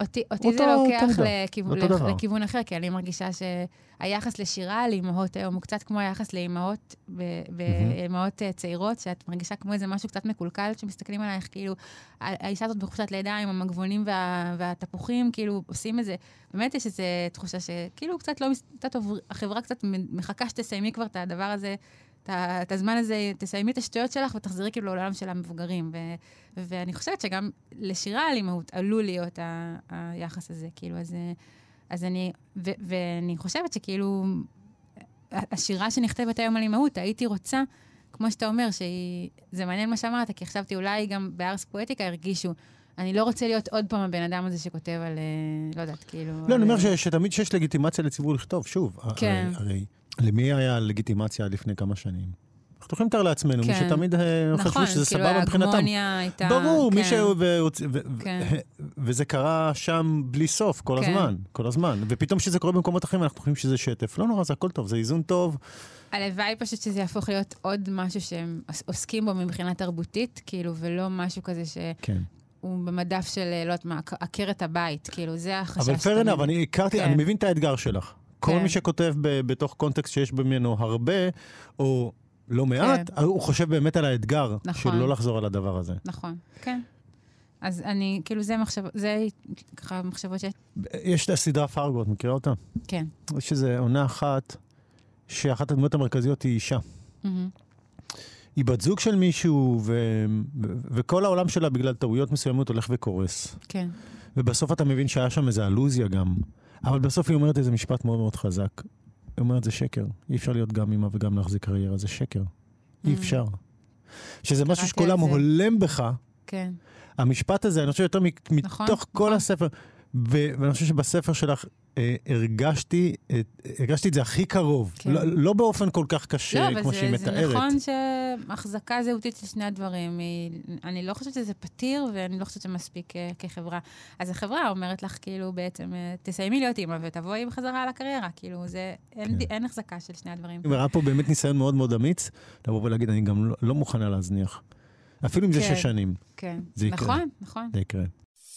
אותי, אותי זה לוקח לכיוון, לכיוון אחר, כי אני מרגישה שהיחס לשירה לאימהות היום הוא קצת כמו היחס לאימהות, באימהות mm-hmm. צעירות, שאת מרגישה כמו איזה משהו קצת מקולקל, שמסתכלים עלייך, כאילו, האישה הזאת בחופשת לידה עם המגבונים וה, והתפוחים, כאילו, עושים איזה, באמת יש איזו תחושה שכאילו קצת לא, קצת החברה קצת מחכה שתסיימי כבר את הדבר הזה. את הזמן הזה, תסיימי את השטויות שלך ותחזרי כאילו לעולם של המבוגרים. ו, ואני חושבת שגם לשירה על אימהות עלול להיות ה, היחס הזה, כאילו, אז, אז אני, ו, ואני חושבת שכאילו, השירה שנכתבת היום על אימהות, הייתי רוצה, כמו שאתה אומר, שהיא, זה מעניין מה שאמרת, כי חשבתי אולי גם בארס פואטיקה הרגישו. אני לא רוצה להיות עוד פעם הבן אדם הזה שכותב על, אה, לא יודעת, כאילו... לא, אני אומר שתמיד שיש לגיטימציה לציבור לכתוב, שוב. כן. הרי למי היה לגיטימציה לפני כמה שנים? אנחנו יכולים לתאר לעצמנו, כן. מי שתמיד אה, נכון, חשבו שזה כאילו סבבה מבחינתם. נכון, כאילו ההגמוניה הייתה... ברור, כן. מישהו... ו... ו... כן. וזה קרה שם בלי סוף, כל כן. הזמן, כל הזמן. ופתאום כשזה קורה במקומות אחרים, אנחנו חושבים שזה שטף. לא נורא, זה הכל טוב, זה איזון טוב. הלוואי פשוט שזה יהפוך להיות עוד משהו שהם עוסקים בו מבחינה תרבותית, כאילו, ולא משהו כזה ש... כן. הוא במדף של, לא יודעת מה, עקרת הבית, כאילו, זה החשש. אבל enough, אני הכרתי, כן. אני מבין את האתגר שלך. כל כן. מי שכותב ב- בתוך קונטקסט שיש ממנו הרבה, או לא מעט, כן. הוא חושב באמת על האתגר נכון. של לא לחזור על הדבר הזה. נכון, כן. אז אני, כאילו, זה מחשב... זה ככה מחשבות ש... יש את הסדרה פרגו, את מכירה אותה? כן. יש איזו עונה אחת, שאחת הדמות המרכזיות היא אישה. Mm-hmm. היא בת זוג של מישהו, ו... וכל העולם שלה בגלל טעויות מסוימות הולך וקורס. כן. ובסוף אתה מבין שהיה שם איזו אלוזיה גם. אבל בסוף היא אומרת איזה משפט מאוד מאוד חזק. היא אומרת, זה שקר. אי אפשר להיות גם אימא וגם להחזיק קריירה, זה שקר. אי mm. אפשר. שזה משהו שכולם הולם בך. כן. המשפט הזה, אני חושב יותר נכון, מתוך כל נכון. הספר, ואני חושב שבספר שלך הרגשתי, אה, הרגשתי את זה הכי קרוב. כן. לא, לא באופן כל כך קשה לא, כמו זה, שהיא מתארת. לא, אבל זה נכון שהחזקה זהותית של שני הדברים, היא, אני לא חושבת שזה פתיר, ואני לא חושבת שזה מספיק אה, כחברה. אז החברה אומרת לך, כאילו, בעצם, אה, תסיימי להיות אימא ותבואי בחזרה לקריירה. כאילו, זה, אין, כן. אין החזקה של שני הדברים. אני אומר, פה באמת ניסיון מאוד מאוד אמיץ, לבוא ולהגיד, אני גם לא, לא מוכנה להזניח. אפילו אם כן, זה שש שנים. כן, זה יקרה. נכון, נכון. זה יקרה.